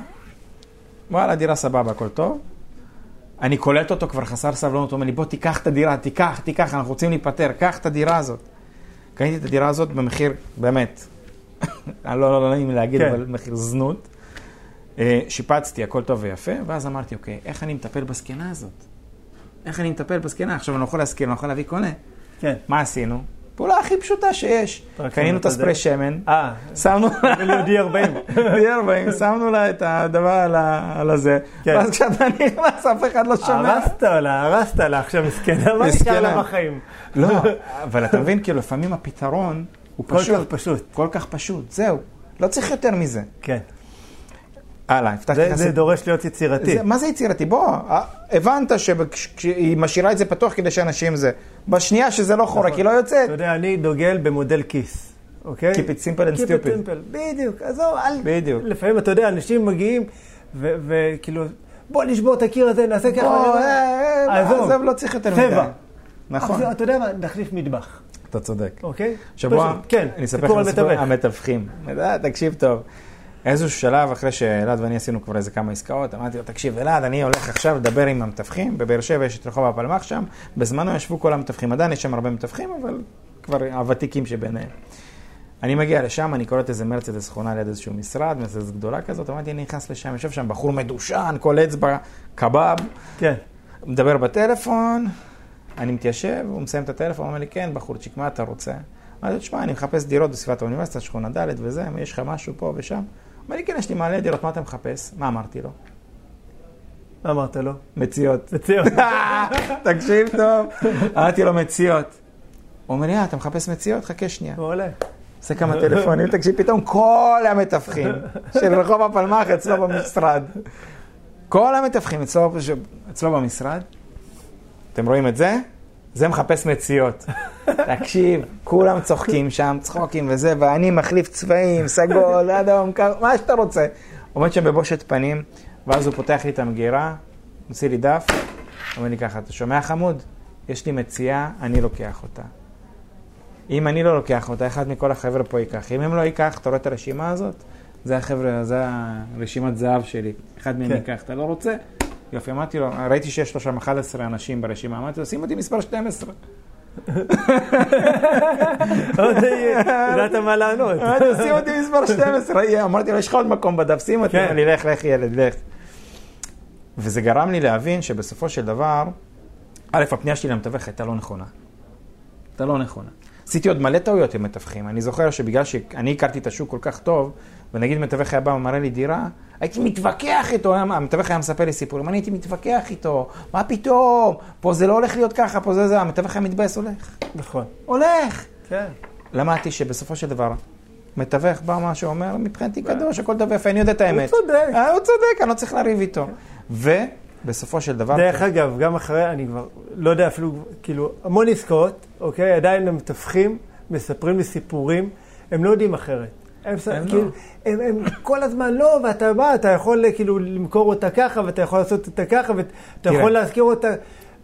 וואלה, דירה סבבה, הכל טוב. אני קולט אותו כבר חסר סבלנות, הוא אומר לי, בוא תיקח את הדירה, תיקח, תיקח, אנחנו רוצים להיפטר, קח את הדירה הזאת. קניתי את הדירה הזאת במחיר, באמת, לא, לא, לא נעים לי להגיד, כן. אבל מחיר זנות. אה, שיפצתי, הכל טוב ויפה, ואז אמרתי, אוקיי, איך אני מטפל בזקנה הזאת? איך אני מטפל בזקנה? עכשיו אני לא יכול להזכיר, אני לא יכול להביא קונה. כן. מה עשינו? פעולה הכי פשוטה שיש. קנינו את הספרי. שמן, אה, שמנו ול-D40. ב-40, שמנו לה את הדבר על הזה, כן. ואז כשאתה נכנס אף אחד לא שומע. הרסת לה, הרסת לה, עכשיו מסכנה, מה מסכנה. נשאר לה בחיים? לא, אבל אתה מבין, כאילו, לפעמים הפתרון הוא כל פשוט. כך פשוט. כל כך פשוט, זהו. לא צריך יותר מזה. כן. הלאה, הבטחתי לך זה. דורש להיות יצירתי. זה- מה זה יצירתי? בוא, אה, הבנת שהיא משאירה את זה פתוח כדי שאנשים זה. בשנייה שזה לא חורק, נכון. היא לא יוצאת. אתה יודע, אני דוגל במודל כיס, אוקיי? Keep it simple and Keep it stupid. simple, בדיוק, עזוב, אל... בדיוק. לפעמים, אתה יודע, אנשים מגיעים, וכאילו, בוא נשבור את הקיר הזה, נעשה ככה. בוא, אה, אה, עזוב. עזוב, לא צריך יותר צבע. מדי. נכון, אז אתה יודע מה, נחליף מטבח, אתה צודק. אוקיי? שבוע, כן, אני אספר לך על סיפור. המתווכים. תקשיב טוב. איזשהו שלב אחרי שאלעד ואני עשינו כבר איזה כמה עסקאות, אמרתי לו, תקשיב, אלעד, אני הולך עכשיו לדבר עם המתווכים, בבאר שבע יש את רחוב הפלמ"ח שם, בזמנו ישבו כל המתווכים, עדיין יש שם הרבה מתווכים, אבל כבר הוותיקים שביניהם. אני מגיע לשם, אני קולט איזה מרצדס שכונה ליד איזשהו משרד, מרצדס גדולה כזאת, אמרתי, אני נכנס לשם, יושב שם בחור מדושן, כל אצבע, קבב, כן, מדבר בטלפון, אני מתיישב, הוא מסיים את הטלפון, אומר לי, כן, בחורצ'יק, מה אתה רוצה? אמרתי לו, תשמע, אני מחפש דירות בסביבת האוניברסיטה, שכונה ד' וזה, יש לך משהו פה ושם? אומר לי, כן, יש לי מעלה דירות, מה אתה מחפש? מה אמרתי לו? מה אמרת לו? מציאות. מציאות. תקשיב טוב. אמרתי לו, מציאות. הוא אומר לי, אה, אתה מחפש מציאות? חכה שנייה. מעולה. עושה כמה טלפונים, תקשיב, פתאום כל המתווכים של רחוב הפלמ"ח אצלו במשרד. כל המתווכים אצלו, אצלו במשרד. אתם רואים את זה? זה מחפש מציאות. תקשיב, כולם צוחקים שם, צחוקים וזה, ואני מחליף צבעים, סגול, אדום, קר- מה שאתה רוצה. עומד שם בבושת פנים, ואז הוא פותח לי את המגירה, מוציא לי דף, אומר לי ככה, אתה שומע חמוד? יש לי מציאה, אני לוקח אותה. אם אני לא לוקח אותה, אחד מכל החבר'ה פה ייקח. אם הם לא ייקח, אתה רואה את הרשימה הזאת? זה החבר'ה, זה הרשימת זהב שלי. אחד מהם כן. ייקח, אתה לא רוצה? יופי, אמרתי לו, ראיתי שיש לו שם 11 אנשים ברשימה, אמרתי לו, שים אותי מספר 12. עוד ידעת מה לענות. אמרתי לו, שים אותי מספר 12. יהיה. אמרתי לו, יש לך עוד מקום בדף, שים אותי. כן. אמר לי, לך, לך ילד, לך. וזה גרם לי להבין שבסופו של דבר, א', הפנייה שלי למתווך הייתה לא נכונה. הייתה לא נכונה. עשיתי עוד מלא טעויות עם מתווכים. אני זוכר שבגלל שאני הכרתי את השוק כל כך טוב, ונגיד מתווך היה בא ומראה לי דירה, הייתי מתווכח איתו, המתווך היה מספר לי סיפורים, אני הייתי מתווכח איתו, מה פתאום, פה זה לא הולך להיות ככה, פה זה זה, המתווך היה מתבאס, הולך. נכון. הולך. כן. למדתי שבסופו של דבר, מתווך בא מה שאומר, מבחינתי קדוש, הכל טוב ויפה, אני יודע את האמת. צודק. אה, הוא צודק, אני לא צריך לריב איתו. ובסופו של דבר... דרך אגב, גם אחרי, אני כבר לא יודע אפילו, כאילו, המון עסקאות, אוקיי? עדיין המתווכים מספרים לי סיפורים, הם לא יודעים אחרת. הם, הם כאילו, לא. הם, הם כל הזמן לא, ואתה בא, אתה יכול כאילו למכור אותה ככה, ואתה יכול לעשות אותה ככה, ואתה. יכול להזכיר אותה,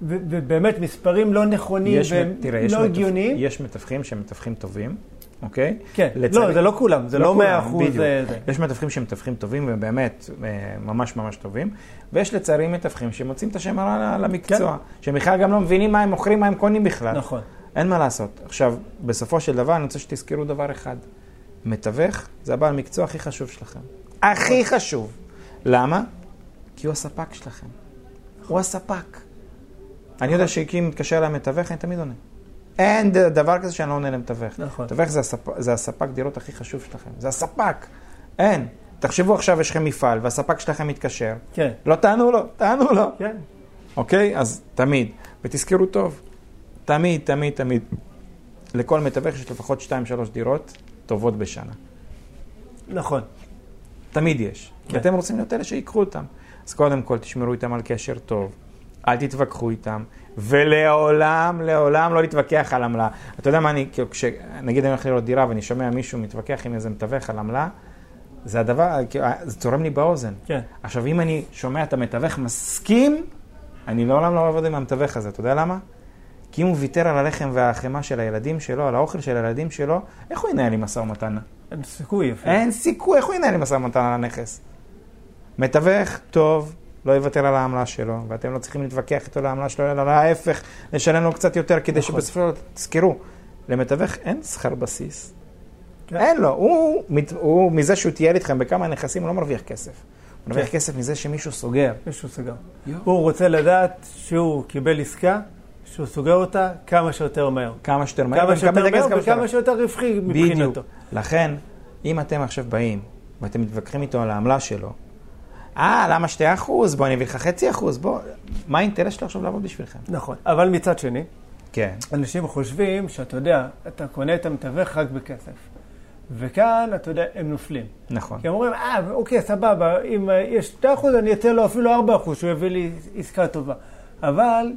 ו- ובאמת מספרים לא נכונים יש, והם תראה, יש, לא הגיוניים. יש מתווכים שהם מתווכים טובים, אוקיי? כן, לצערי- לא, זה לא כולם, זה לא כולם, מאה אחוז. זה- זה. יש מתווכים שהם מתווכים טובים ובאמת אה, ממש ממש טובים, ויש לצערי מתווכים שמוצאים את השם הרע למקצוע, שהם בכלל גם לא מבינים מה הם מוכרים, מה הם קונים בכלל. כן. נכון. אין מה לעשות. עכשיו, בסופו של דבר אני רוצה שתזכרו דבר אחד. מתווך זה הבעל מקצוע הכי חשוב שלכם. הכי חשוב. למה? כי הוא הספק שלכם. הוא הספק. אני יודע שאם מתקשר אליי מתווך, אני תמיד עונה. אין ד- דבר כזה שאני לא עונה למתווך. נכון. מתווך זה, הספ... זה הספק דירות הכי חשוב שלכם. זה הספק. אין. תחשבו עכשיו, יש לכם מפעל, והספק שלכם מתקשר. כן, לא תענו לו, תענו לו. כן. אוקיי? אז תמיד. ותזכרו טוב, תמיד, תמיד, תמיד. לכל מתווך יש לפחות 2-3 דירות טובות בשנה. נכון. תמיד יש. כן. כי אתם רוצים להיות אלה שיקחו אותם. אז קודם כל, תשמרו איתם על קשר טוב. אל תתווכחו איתם, ולעולם, לעולם לא להתווכח על עמלה. אתה יודע מה אני, כאילו, כש... נגיד אני הולך לראות דירה ואני שומע מישהו מתווכח עם איזה מתווך על עמלה, זה הדבר, כאילו, זה צורם לי באוזן. כן. עכשיו, אם אני שומע את המתווך מסכים, אני לעולם לא אעבוד עם המתווך הזה. אתה יודע למה? כי אם הוא ויתר על הלחם והחמאה של הילדים שלו, על האוכל של הילדים שלו, איך הוא ינהל עם משא ומתן? אין סיכוי אפילו. אין סיכוי, איך הוא ינהל עם משא ומתן על הנכס? מתווך טוב, לא יוותר על העמלה שלו, ואתם לא צריכים להתווכח איתו על העמלה שלו, אלא להפך, לשלם לו קצת יותר, כדי נכון. שבסופו של תזכרו, למתווך אין שכר בסיס. כן. אין לו, הוא, הוא, מזה שהוא טייל איתכם בכמה נכסים, הוא לא מרוויח כסף. הוא מרוויח כן. כסף מזה שמישהו סוגר. מישהו סגר. יואו. הוא רוצה לדעת שהוא קיבל עסקה, שהוא סוגר אותה כמה שיותר מהר. כמה שיותר מהר, כמה שיותר מהר כמה וכמה שיותר רווחי בדיוק. מבחינתו. לכן, אם אתם עכשיו באים ואתם מתווכחים איתו על העמלה שלו, אה, למה שתי אחוז? בוא אני אביא לך חצי אחוז, בוא. מה האינטרס שלו עכשיו לעבוד בשבילכם? נכון. אבל מצד שני, כן. אנשים חושבים שאתה יודע, אתה קונה את המתווך רק בכסף. וכאן, אתה יודע, הם נופלים. נכון. כי הם אומרים, אה, אוקיי, סבבה, אם יש 2 אחוז, אני אתן לו אפילו 4 אחוז, שהוא יביא לי עסקה טובה. אבל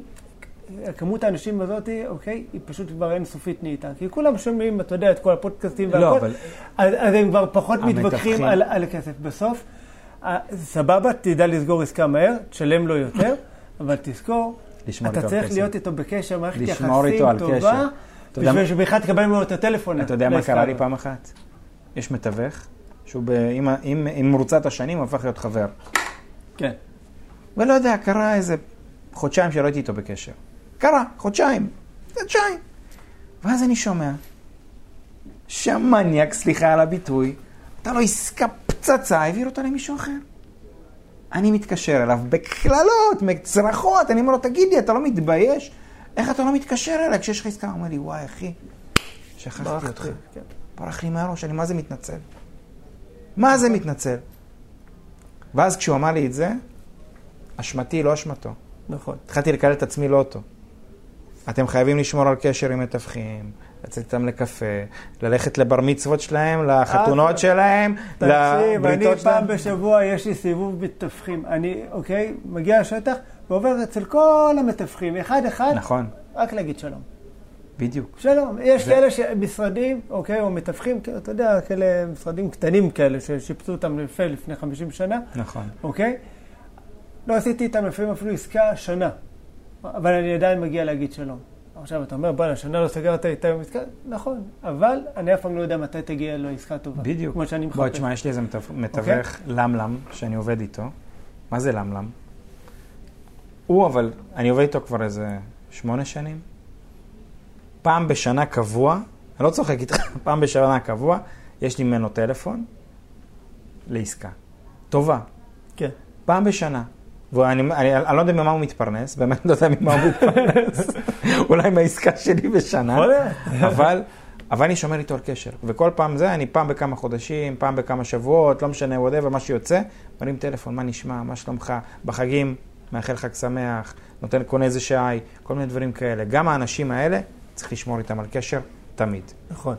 כמות האנשים הזאת, אוקיי, היא פשוט כבר אינסופית נהייתה. כי כולם שומעים, אתה יודע, את כל הפודקאסטים לא, והכל, אבל- אז, אז הם כבר פחות המתווכים- מתווכחים על, על הכסף. בסוף, סבבה, תדע לסגור עסקה מהר, תשלם לו יותר, אבל תזכור, אתה צריך קשר. להיות איתו בקשר, מערכת יחסים קשר. טובה, בשביל שבכלל תקבל ממנו את הטלפון. אתה יודע מה קרה לי. פעם אחת? יש מתווך, שהוא ב- עם ה- עם עם מרוצת השנים הפך להיות חבר. כן. ולא יודע, קרה איזה חודשיים שלא הייתי איתו בקשר. קרה, חודשיים. חודשיים. ואז אני שומע שהמניאק, סליחה על הביטוי, הייתה לו עסקה פצצה, העביר אותה למישהו אחר. אני מתקשר אליו בקללות, מצרחות, אני אומר לו, תגיד לי, אתה לא מתבייש? איך אתה לא מתקשר אליי כשיש לך עסקה? הוא אומר לי, וואי, אחי, שכחתי אותך. כן. ברח לי מהראש, אני מה זה מתנצל? מה זה מתנצל? ואז כשהוא אמר לי את זה, אשמתי, לא אשמתו. נכון. התחלתי לקלל את עצמי לא אותו. אתם חייבים לשמור על קשר עם מתווכים, לצאת איתם לקפה, ללכת לבר מצוות שלהם, לחתונות אה, שלהם, תקשיב, אני לבריתות שלהם. פעם בשבוע, יש לי סיבוב מתווכים. אני, אוקיי, מגיע לשטח ועובר אצל כל המתווכים, אחד-אחד, נכון, רק להגיד שלום. בדיוק. שלום. יש זה- כאלה שמשרדים, אוקיי, או מתווכים, כאילו, אתה יודע, כאלה משרדים קטנים כאלה, ששיפצו אותם יפה לפני 50 שנה, נכון. אוקיי? לא עשיתי איתם לפעמים אפילו עסקה שנה, אבל אני עדיין מגיע להגיד שלום. עכשיו אתה אומר, בואנה, שנה לא סגרת איתם עסקה? נכון, אבל אני אף פעם לא יודע מתי תגיע לו עסקה טובה. בדיוק. כמו שאני מחפש. בוא, תשמע, יש לי איזה אוקיי. מתווך, למלם, שאני עובד איתו. מה זה למלם? הוא, אבל, אני עובד איתו כבר איזה שמונה שנים. פעם בשנה קבוע, אני לא צוחק איתך, פעם בשנה קבוע, יש לי ממנו טלפון לעסקה. טובה. כן. פעם בשנה. ואני אני, אני לא יודע ממה הוא מתפרנס, באמת לא יודע ממה הוא מתפרנס. אולי מהעסקה שלי בשנה. אבל, אבל אני שומר איתו על קשר. וכל פעם זה, אני פעם בכמה חודשים, פעם בכמה שבועות, לא משנה, whatever, מה שיוצא, מרים טלפון, מה נשמע, מה שלומך, בחגים, מאחל חג שמח, נותן, קונה איזה שעי, כל מיני דברים כאלה. גם האנשים האלה, צריך לשמור איתם על קשר תמיד. נכון.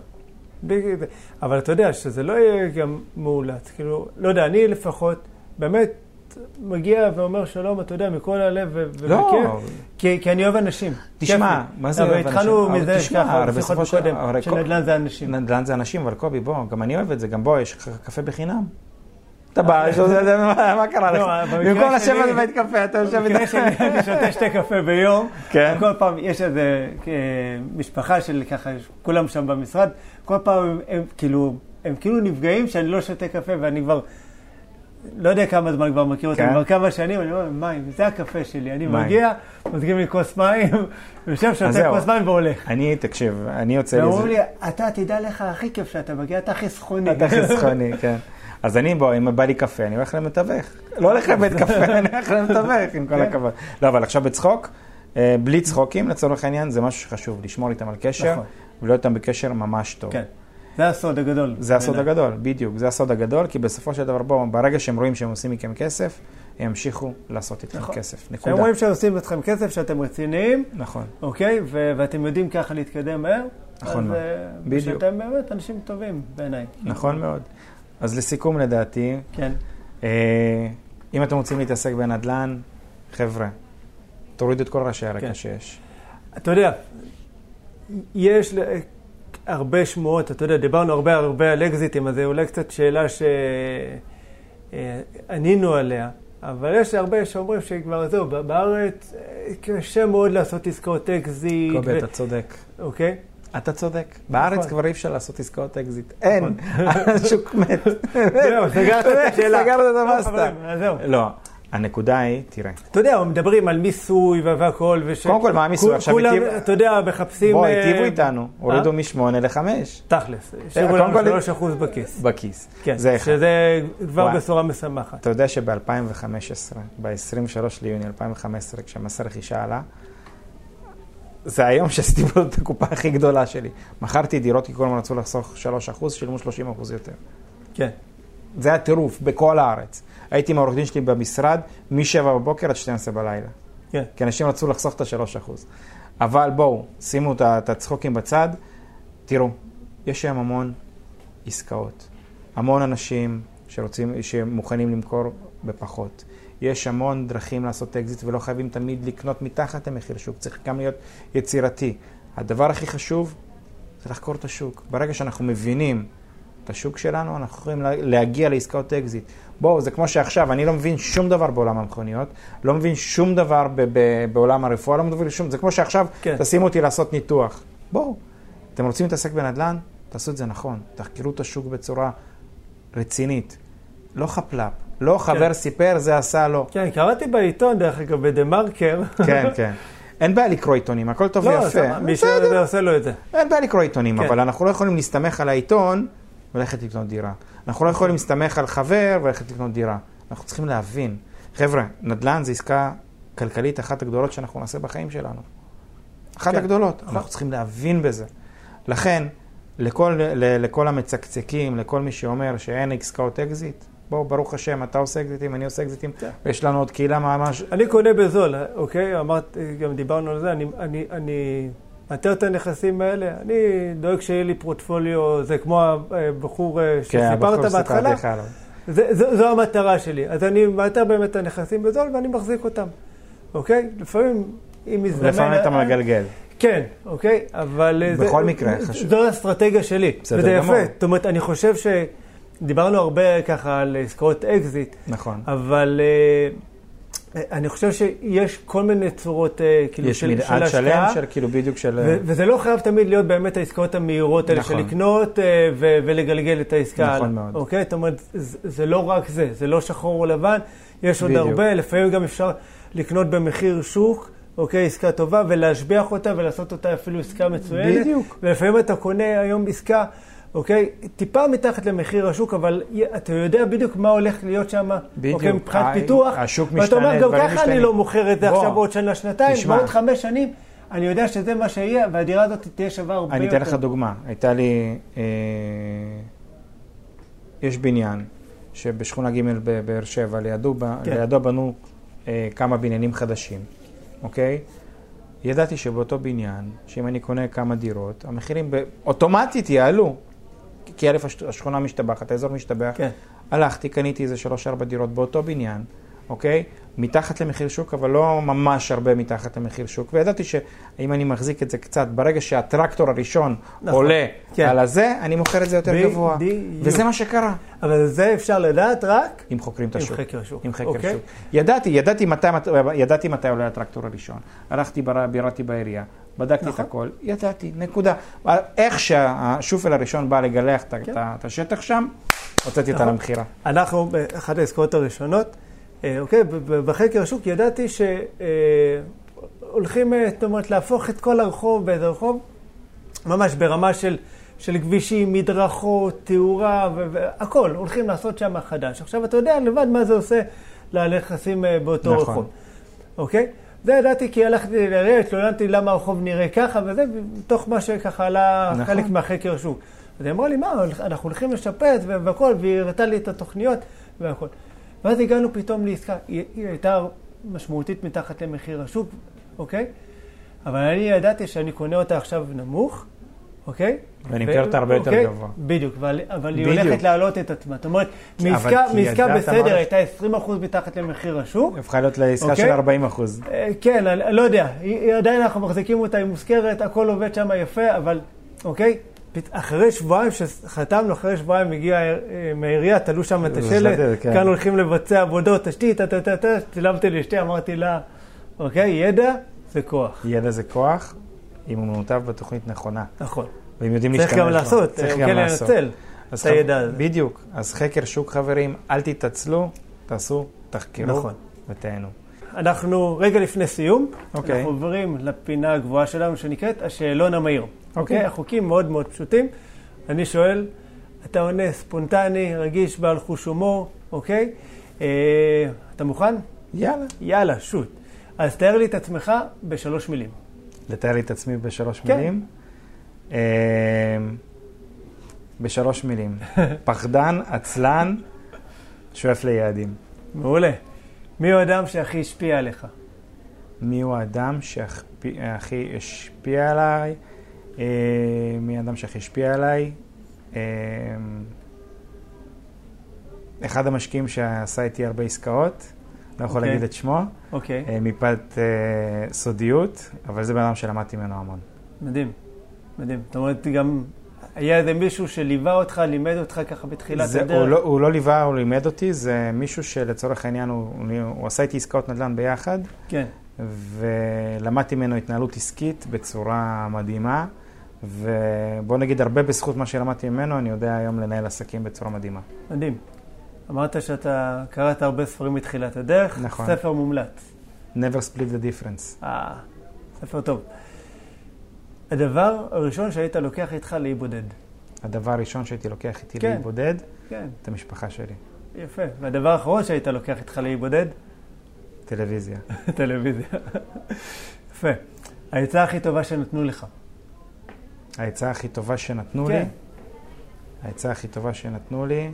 אבל אתה יודע שזה לא יהיה גם מאולץ. כאילו, לא יודע, אני לפחות, באמת מגיע ואומר שלום, אתה יודע, מכל הלב ו- לא. ובכיף, כי, כי אני אוהב אנשים. תשמע. מה זה אוהב התחלנו אנשים? אבל מזה תשמע, ככה, בשיחות קודם, שנדל"ן זה אנשים. נדל"ן זה אנשים, אבל קובי, בוא, גם אני אוהב את זה, גם בוא, יש קפה בחינם. אתה בא, לו- זה- מה קרה לא, לך? במקרה במקום לשבת בבית קפה, אתה יושב במקרה איתך. שלי אני שותה שתי קפה ביום, כן. כל פעם יש איזה אה, משפחה של ככה, כולם שם במשרד, כל פעם הם כאילו, הם כאילו נפגעים שאני לא שותה קפה ואני כבר, לא יודע כמה זמן כבר מכיר אותם, כן. כבר כמה שנים, אני אומר, מים, זה הקפה שלי, אני. מגיע, מזגים לי כוס מים, יושב, שותה. כוס מים והולך. אני, תקשיב, אני יוצא לי... ואומרים לי, אתה תדע לך, הכי כיף שאתה מגיע, אתה חסכוני. אתה חסכוני, כן. אז אני, בוא, אם בא לי קפה, אני הולך למתווך. לא הולך לבית קפה, אני הולך למתווך, עם כל כן. הכבוד. לא, אבל עכשיו בצחוק, אה, בלי צחוקים, לצורך העניין, זה משהו שחשוב, לשמור איתם על קשר, נכון. ולהיות איתם בקשר ממש טוב. כן, זה הסוד הגדול. זה הסוד. הגדול, בדיוק, זה הסוד הגדול, כי בסופו של דבר, בואו, ברגע שהם רואים שהם עושים מכם כסף, הם ימשיכו לעשות איתכם נכון. כסף. נקודה. רואים שעושים אתכם כסף, שאתם רציניים, נכון. אוקיי? ו- ואתם יודעים ככה להתקדם מהר. נכון אז, מאוד. אה, בדיוק. שאתם באמת אנשים טובים בעיניי. נכון מאוד. אז לסיכום, לדעתי, כן. אה, אם אתם רוצים להתעסק בנדל"ן, חבר'ה, תורידו את כל רעשי הרקע כן. שיש. אתה יודע, יש הרבה שמועות, אתה יודע, דיברנו הרבה הרבה על אקזיטים, אז זה אולי קצת שאלה שענינו עליה, אבל יש הרבה שאומרים שכבר זהו, בארץ אה, קשה מאוד לעשות עסקאות אקזיט. קובי, ו- אתה צודק. אוקיי? אתה צודק. בארץ נכון. כבר אי אפשר לעשות עסקאות אקזיט. אין, השוק מת. זהו, סגרת את השאלה. סגרת את זהו. לא, הנקודה היא, תראה, אתה יודע, מדברים על מיסוי והכל, וש... קודם כל, מה המיסוי? עכשיו כולם, אתה יודע, מחפשים... בוא, אה, היטיבו איתנו, הורידו אה? משמונה לחמש תכלס, השאירו קודם לנו כל- 3 אחוז בכיס. בכיס. כן, זה אחד. שזה כבר. בשורה משמחת. אתה יודע שב-2015, ב-23 ליוני 2015, כשמס הרכישה עלה, זה היום שעשיתי פה את הקופה הכי גדולה שלי. מכרתי דירות כי כולם רצו לחסוך 3%, שילמו 30% יותר. כן. זה היה טירוף, בכל הארץ. הייתי עם העורך דין שלי במשרד מ-7 בבוקר עד 12 בלילה. כן. כי אנשים רצו לחסוך את ה-3%. אבל בואו, שימו את הצחוקים בצד. תראו, יש היום המון עסקאות. המון אנשים שרוצים, שמוכנים למכור בפחות. יש המון דרכים לעשות אקזיט ולא חייבים תמיד לקנות מתחת למחיר שוק, צריך גם להיות יצירתי. הדבר הכי חשוב זה לחקור את השוק. ברגע שאנחנו מבינים את השוק שלנו, אנחנו יכולים לה- להגיע לעסקאות אקזיט. בואו, זה כמו שעכשיו, אני לא מבין שום דבר בעולם המכוניות, לא מבין שום דבר ב- ב- בעולם הרפואה, לא מבין שום, זה כמו שעכשיו, כן. תשימו אותי לעשות ניתוח. בואו, אתם רוצים להתעסק בנדל"ן? תעשו את זה נכון. תחקרו את השוק בצורה רצינית. לא חפיף. לא חבר סיפר, זה עשה לו. כן, קראתי בעיתון, דרך אגב, בדה מרקר. כן, כן. אין בעיה לקרוא עיתונים, הכל טוב לא, ויפה. סבבה, מי בסדר. שזה עושה לו את זה. אין בעיה לקרוא עיתונים, כן. אבל אנחנו לא יכולים להסתמך על העיתון וללכת לקנות דירה. אנחנו לא יכולים להסתמך על חבר וללכת לקנות דירה. אנחנו צריכים להבין. חבר'ה, נדל"ן זה עסקה כלכלית אחת הגדולות שאנחנו נעשה בחיים שלנו. אחת כן. הגדולות. נכון. אנחנו צריכים להבין בזה. לכן, לכל, ל, לכל המצקצקים, לכל מי שאומר שאין עסקאות אקזיט, בואו, ברוך השם, אתה עושה אקזיטים, אני עושה אקזיטים, כן. ויש לנו עוד קהילה ממש... אני קונה בזול, אוקיי? אמרת, גם דיברנו על זה, אני, אני, אני מאתר את הנכסים האלה, אני דואג שיהיה לי פורטפוליו, זה כמו הבחור אה, כן, שסיפרת בהתחלה. זה, זו, זו המטרה שלי. אז אני מאתר באמת את הנכסים בזול ואני מחזיק אותם, אוקיי? לפעמים, אם מזדמן... ולפעמים אתה אה, מגלגל. כן, אוקיי, אבל... בכל זה, מקרה, חשוב. זו האסטרטגיה שלי. בסדר וזה גמור. יפה. זאת אומרת, אני חושב שדיברנו הרבה ככה על עסקאות אקזיט, נכון. אבל אה, אני חושב שיש כל מיני צורות אה, כאילו יש של, מנעד של שלם השקעה. של כאילו בדיוק של... ו- וזה לא חייב תמיד להיות באמת העסקאות המהירות האלה נכון. של לקנות אה, ו- ולגלגל את העסקה נכון הלאה. מאוד. אוקיי? זאת אומרת, זה, זה לא רק זה, זה לא שחור או לבן, יש עוד בדיוק. הרבה, לפעמים גם אפשר לקנות במחיר שוק, אוקיי, עסקה טובה, ולהשביח אותה ולעשות אותה אפילו עסקה מצוינת. בדיוק. ולפעמים אתה קונה היום עסקה, אוקיי, טיפה מתחת למחיר השוק, אבל אתה יודע בדיוק מה הולך להיות שם, בדיוק. אוקיי, מבחינת פיתוח. השוק ואתה אומר, משתנה, גם דברים ככה אני משתנים." לא מוכר את זה בוא, עכשיו בעוד שנה, שנתיים, תשמע. בעוד חמש שנים. אני יודע שזה מה שיהיה, והדירה הזאת תהיה שווה הרבה אני יותר. אתן לך דוגמה. הייתה לי... אה, יש בניין שבשכונה ג' בבאר שבע, לידו, כן. לידו בנו אה, כמה בניינים חדשים, אוקיי? ידעתי שבאותו בניין, שאם אני קונה כמה דירות, המחירים ב- אוטומטית יעלו. כי א', הש- השכונה משתבחת, האזור משתבח. כן. הלכתי, קניתי איזה שלוש-ארבע דירות באותו בניין. אוקיי? מתחת למחיר שוק, אבל לא ממש הרבה מתחת למחיר שוק. וידעתי שאם אני מחזיק את זה קצת, ברגע שהטרקטור הראשון נכון, עולה כן. על הזה, אני מוכר את זה יותר גבוה. בדיוק. וזה מה שקרה. אבל זה אפשר לדעת רק אם חוקרים את עם השוק. חקר השוק. עם חקר אוקיי? שוק. ידעתי, ידעתי מתי, ידעתי מתי עולה הטרקטור הראשון. הלכתי, ביררתי בעירייה, בדקתי את נכון. הכל, ידעתי, נקודה. איך שהשופל הראשון בא לגלח את כן. את את השטח שם, הוצאתי אותה נכון. למכירה. אנחנו, באחת העסקאות הראשונות, אה, אוקיי, בחקר השוק ידעתי שהולכים, זאת אומרת, להפוך את כל הרחוב באיזה רחוב, ממש ברמה של, של כבישים, מדרכות, תאורה והכול, הולכים לעשות שם חדש. עכשיו, אתה יודע לבד מה זה עושה לנכסים אה, באותו נכון. רחוב, אוקיי? זה ידעתי כי הלכתי לעירייה, התלוננתי למה הרחוב נראה ככה וזה, מתוך מה שככה עלה נכון. חלק מהחקר השוק. אז היא אמרה לי, מה, אנחנו הולכים לשפץ והכל, והיא הראתה לי את התוכניות והכל. ואז הגענו פתאום לעסקה, היא, היא הייתה משמעותית מתחת למחיר השוק, אוקיי? אבל אני ידעתי שאני קונה אותה עכשיו נמוך, אוקיי? ואני ו- מכיר אותה הרבה יותר אוקיי? גבוה. בדיוק, אבל, אבל היא. הולכת להעלות את עצמה. זאת אומרת, מעסקה, בסדר הייתה 20% מתחת למחיר השוק. הפכה להיות לעסקה אוקיי. של 40 אחוז. אה, כן, אני לא יודע, היא, היא עדיין אנחנו מחזיקים אותה, היא מוזכרת, הכל עובד שם יפה, אבל אוקיי, אחרי שבועיים שחתמנו, אחרי שבועיים הגיע אה, מהעירייה, תלו שם את השלט, כן. כאן הולכים לבצע עבודות, תשתית, טה, טה, טה, טה, צילמתי לאשתי, אמרתי לה, אוקיי, ידע זה כוח, ידע זה כוח, אם הוא מנותב בתוכנית נכונה. נכון. ואם יודעים צריך להשתמש גם בה. לעשות, צריך גם כן לעשות. לנצל אז את הידע הזה. בדיוק. אז חקר שוק, חברים, אל תתעצלו, תעשו, תחקרו נכון. ותהנו. אנחנו רגע לפני סיום, אוקיי. אנחנו עוברים לפינה הגבוהה שלנו שנקראת השאלון המהיר. אוקיי. אוקיי? החוקים מאוד מאוד פשוטים. אני שואל, אתה עונה ספונטני, רגיש, בעל חוש הומור, אוקיי? אה, אתה מוכן? יאללה. יאללה, שוט. אז תאר לי את עצמך בשלוש מילים. לתאר לי את עצמי בשלוש כן. מילים. אה, בשלוש מילים. פחדן, עצלן, שואף ליעדים. מעולה. מי הוא האדם שהכי השפיע עליך? מי הוא האדם שהכי השפיע עליי? אה, מי האדם שהכי השפיע עליי? אה, אחד המשקיעים שעשה איתי הרבה עסקאות, לא יכול אוקיי. להגיד את שמו, אוקיי, אה, מפאת אה, סודיות, אבל זה בן אדם שלמדתי ממנו המון. מדהים. מדהים. זאת אומרת, גם היה איזה מישהו שליווה אותך, לימד אותך ככה בתחילת זה, הדרך? הוא, לא, הוא לא ליווה, הוא לימד אותי, זה מישהו שלצורך העניין, הוא, הוא, הוא עשה איתי עסקאות נדל"ן ביחד, כן. ולמדתי ממנו התנהלות עסקית בצורה מדהימה, ובוא נגיד הרבה בזכות מה שלמדתי ממנו, אני יודע היום לנהל עסקים בצורה מדהימה. מדהים. אמרת שאתה קראת הרבה ספרים מתחילת הדרך. נכון. ספר מומלץ. never split the difference. אה, ספר טוב. הדבר הראשון שהיית לוקח איתך לאי בודד. הדבר הראשון שהייתי לוקח איתי כן. לאי בודד, כן, את המשפחה שלי, יפה. והדבר האחרון שהיית לוקח איתך לאי בודד? טלוויזיה. טלוויזיה. יפה. העצה הכי טובה שנתנו לך. העצה הכי טובה שנתנו כן. לי, העצה הכי טובה שנתנו לי,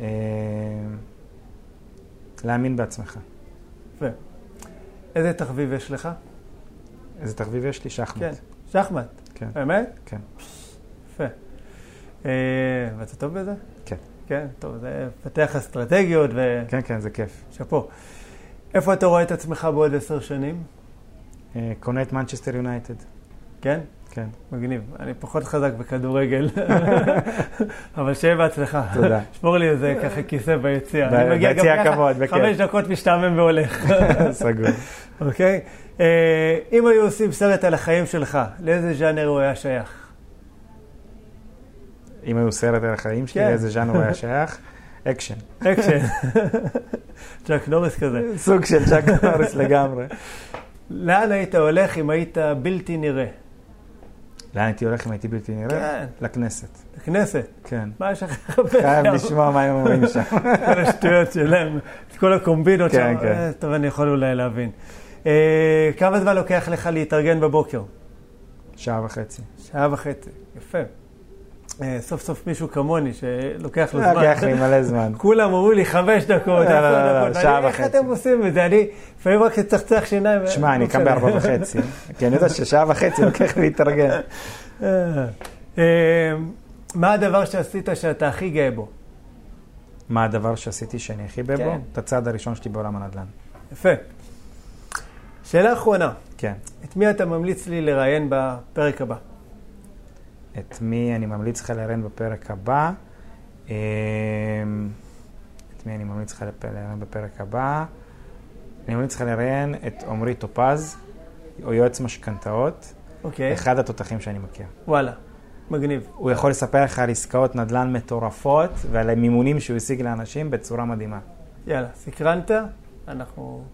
אה, להאמין בעצמך. יפה. איזה תחביב יש לך? איזה תחביב יש לי? שחמט. כן. שחמט. כן. באמת? כן. יפה. אה, ואתה טוב בזה? כן. כן, טוב, זה פתח אסטרטגיות ו... כן, כן, זה כיף. שאפו. איפה אתה רואה את עצמך בעוד עשר שנים? אה, קונה את מנצ'סטר יונייטד. כן? כן. מגניב. אני פחות חזק בכדורגל, אבל שיהיה בהצלחה. תודה. שמור לי איזה ככה כיסא ביציע. ב- אני מגיע גם ביציע ככה, הכבוד, בכיף. חמש דקות משתעמם והולך. סגור. אוקיי? אה, אם היו עושים סרט על החיים שלך, לאיזה ז'אנר הוא היה שייך? אם היו סרט על החיים שלי, כן. לאיזה ז'אנר הוא היה שייך? אקשן. אקשן. צ'אק נוריס כזה. סוג של צ'אק נוריס לגמרי. לאן היית הולך אם היית בלתי נראה? לאן הייתי הולך אם הייתי בלתי נראה? כן. לכנסת. לכנסת. כן. מה יש לך חייב לשמוע מה הם אומרים שם. כל השטויות שלהם, את כל הקומבינות כן, שם. כן. אה, טוב, אני יכול אולי להבין. אה, כמה זמן לוקח לך להתארגן בבוקר? שעה וחצי. שעה וחצי. יפה. אה, סוף סוף מישהו כמוני שלוקח לו זמן. לוקח לי מלא זמן. כולם אמרו לי חמש דקות, לא, עשר לא, לא, דקות. שעה ואני, איך וחצי. אתם עושים את זה? אני לפעמים רק אצחצח שיניים. שמע, אני לא קם. בארבע וחצי, כי אני יודע ששעה וחצי לוקח לי להתארגן. אה, אה, מה הדבר שעשית שאתה הכי גאה בו? מה הדבר שעשיתי שאני הכי בבו? כן. את הצעד הראשון שלי בעולם הנדל"ן. יפה. שאלה אחרונה, כן. את מי אתה ממליץ לי לראיין בפרק הבא? את מי אני ממליץ לך לראיין בפרק הבא? אמ, את מי אני ממליץ לך לראיין בפרק הבא? אני ממליץ לך לראיין את עמרי טופז, הוא יועץ משכנתאות, אוקיי, אחד התותחים שאני מכיר. וואלה, מגניב. הוא יכול לספר לך על עסקאות נדל"ן מטורפות ועל המימונים שהוא השיג לאנשים בצורה מדהימה. יאללה, סקרנת? אנחנו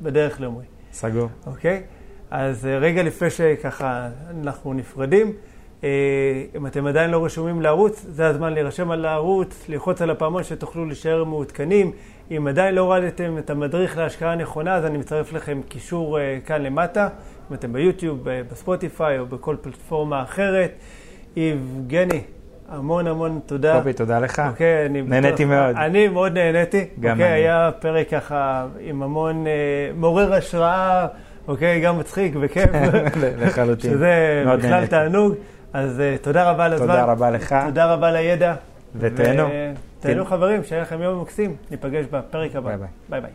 בדרך לעומרי. סגור. אוקיי? אז אה, רגע לפני שככה אנחנו נפרדים, אה, אם אתם עדיין לא רשומים לערוץ, זה הזמן להירשם על הערוץ, ללחוץ על הפעמון שתוכלו להישאר מעודכנים. אם עדיין לא הורדתם את המדריך להשקעה נכונה, אז אני מצרף לכם קישור אה, כאן למטה, אם אתם ביוטיוב, בספוטיפיי או בכל פלטפורמה אחרת. יבגני, המון המון תודה. קובי, תודה לך. אוקיי, אני... נהניתי בטוח- מאוד. אני מאוד נהניתי. גם אוקיי, אני. היה פרק ככה עם המון אה, מעורר השראה, אוקיי, גם מצחיק וכיף. לחלוטין. שזה בכלל. תענוג. אז אה, תודה רבה על הזמן. תודה רבה לך. תודה רבה לידע. ותהנו. ו- תהנו חברים, שיהיה לכם יום מקסים. ניפגש בפרק הבא. ביי ביי. ביי ביי.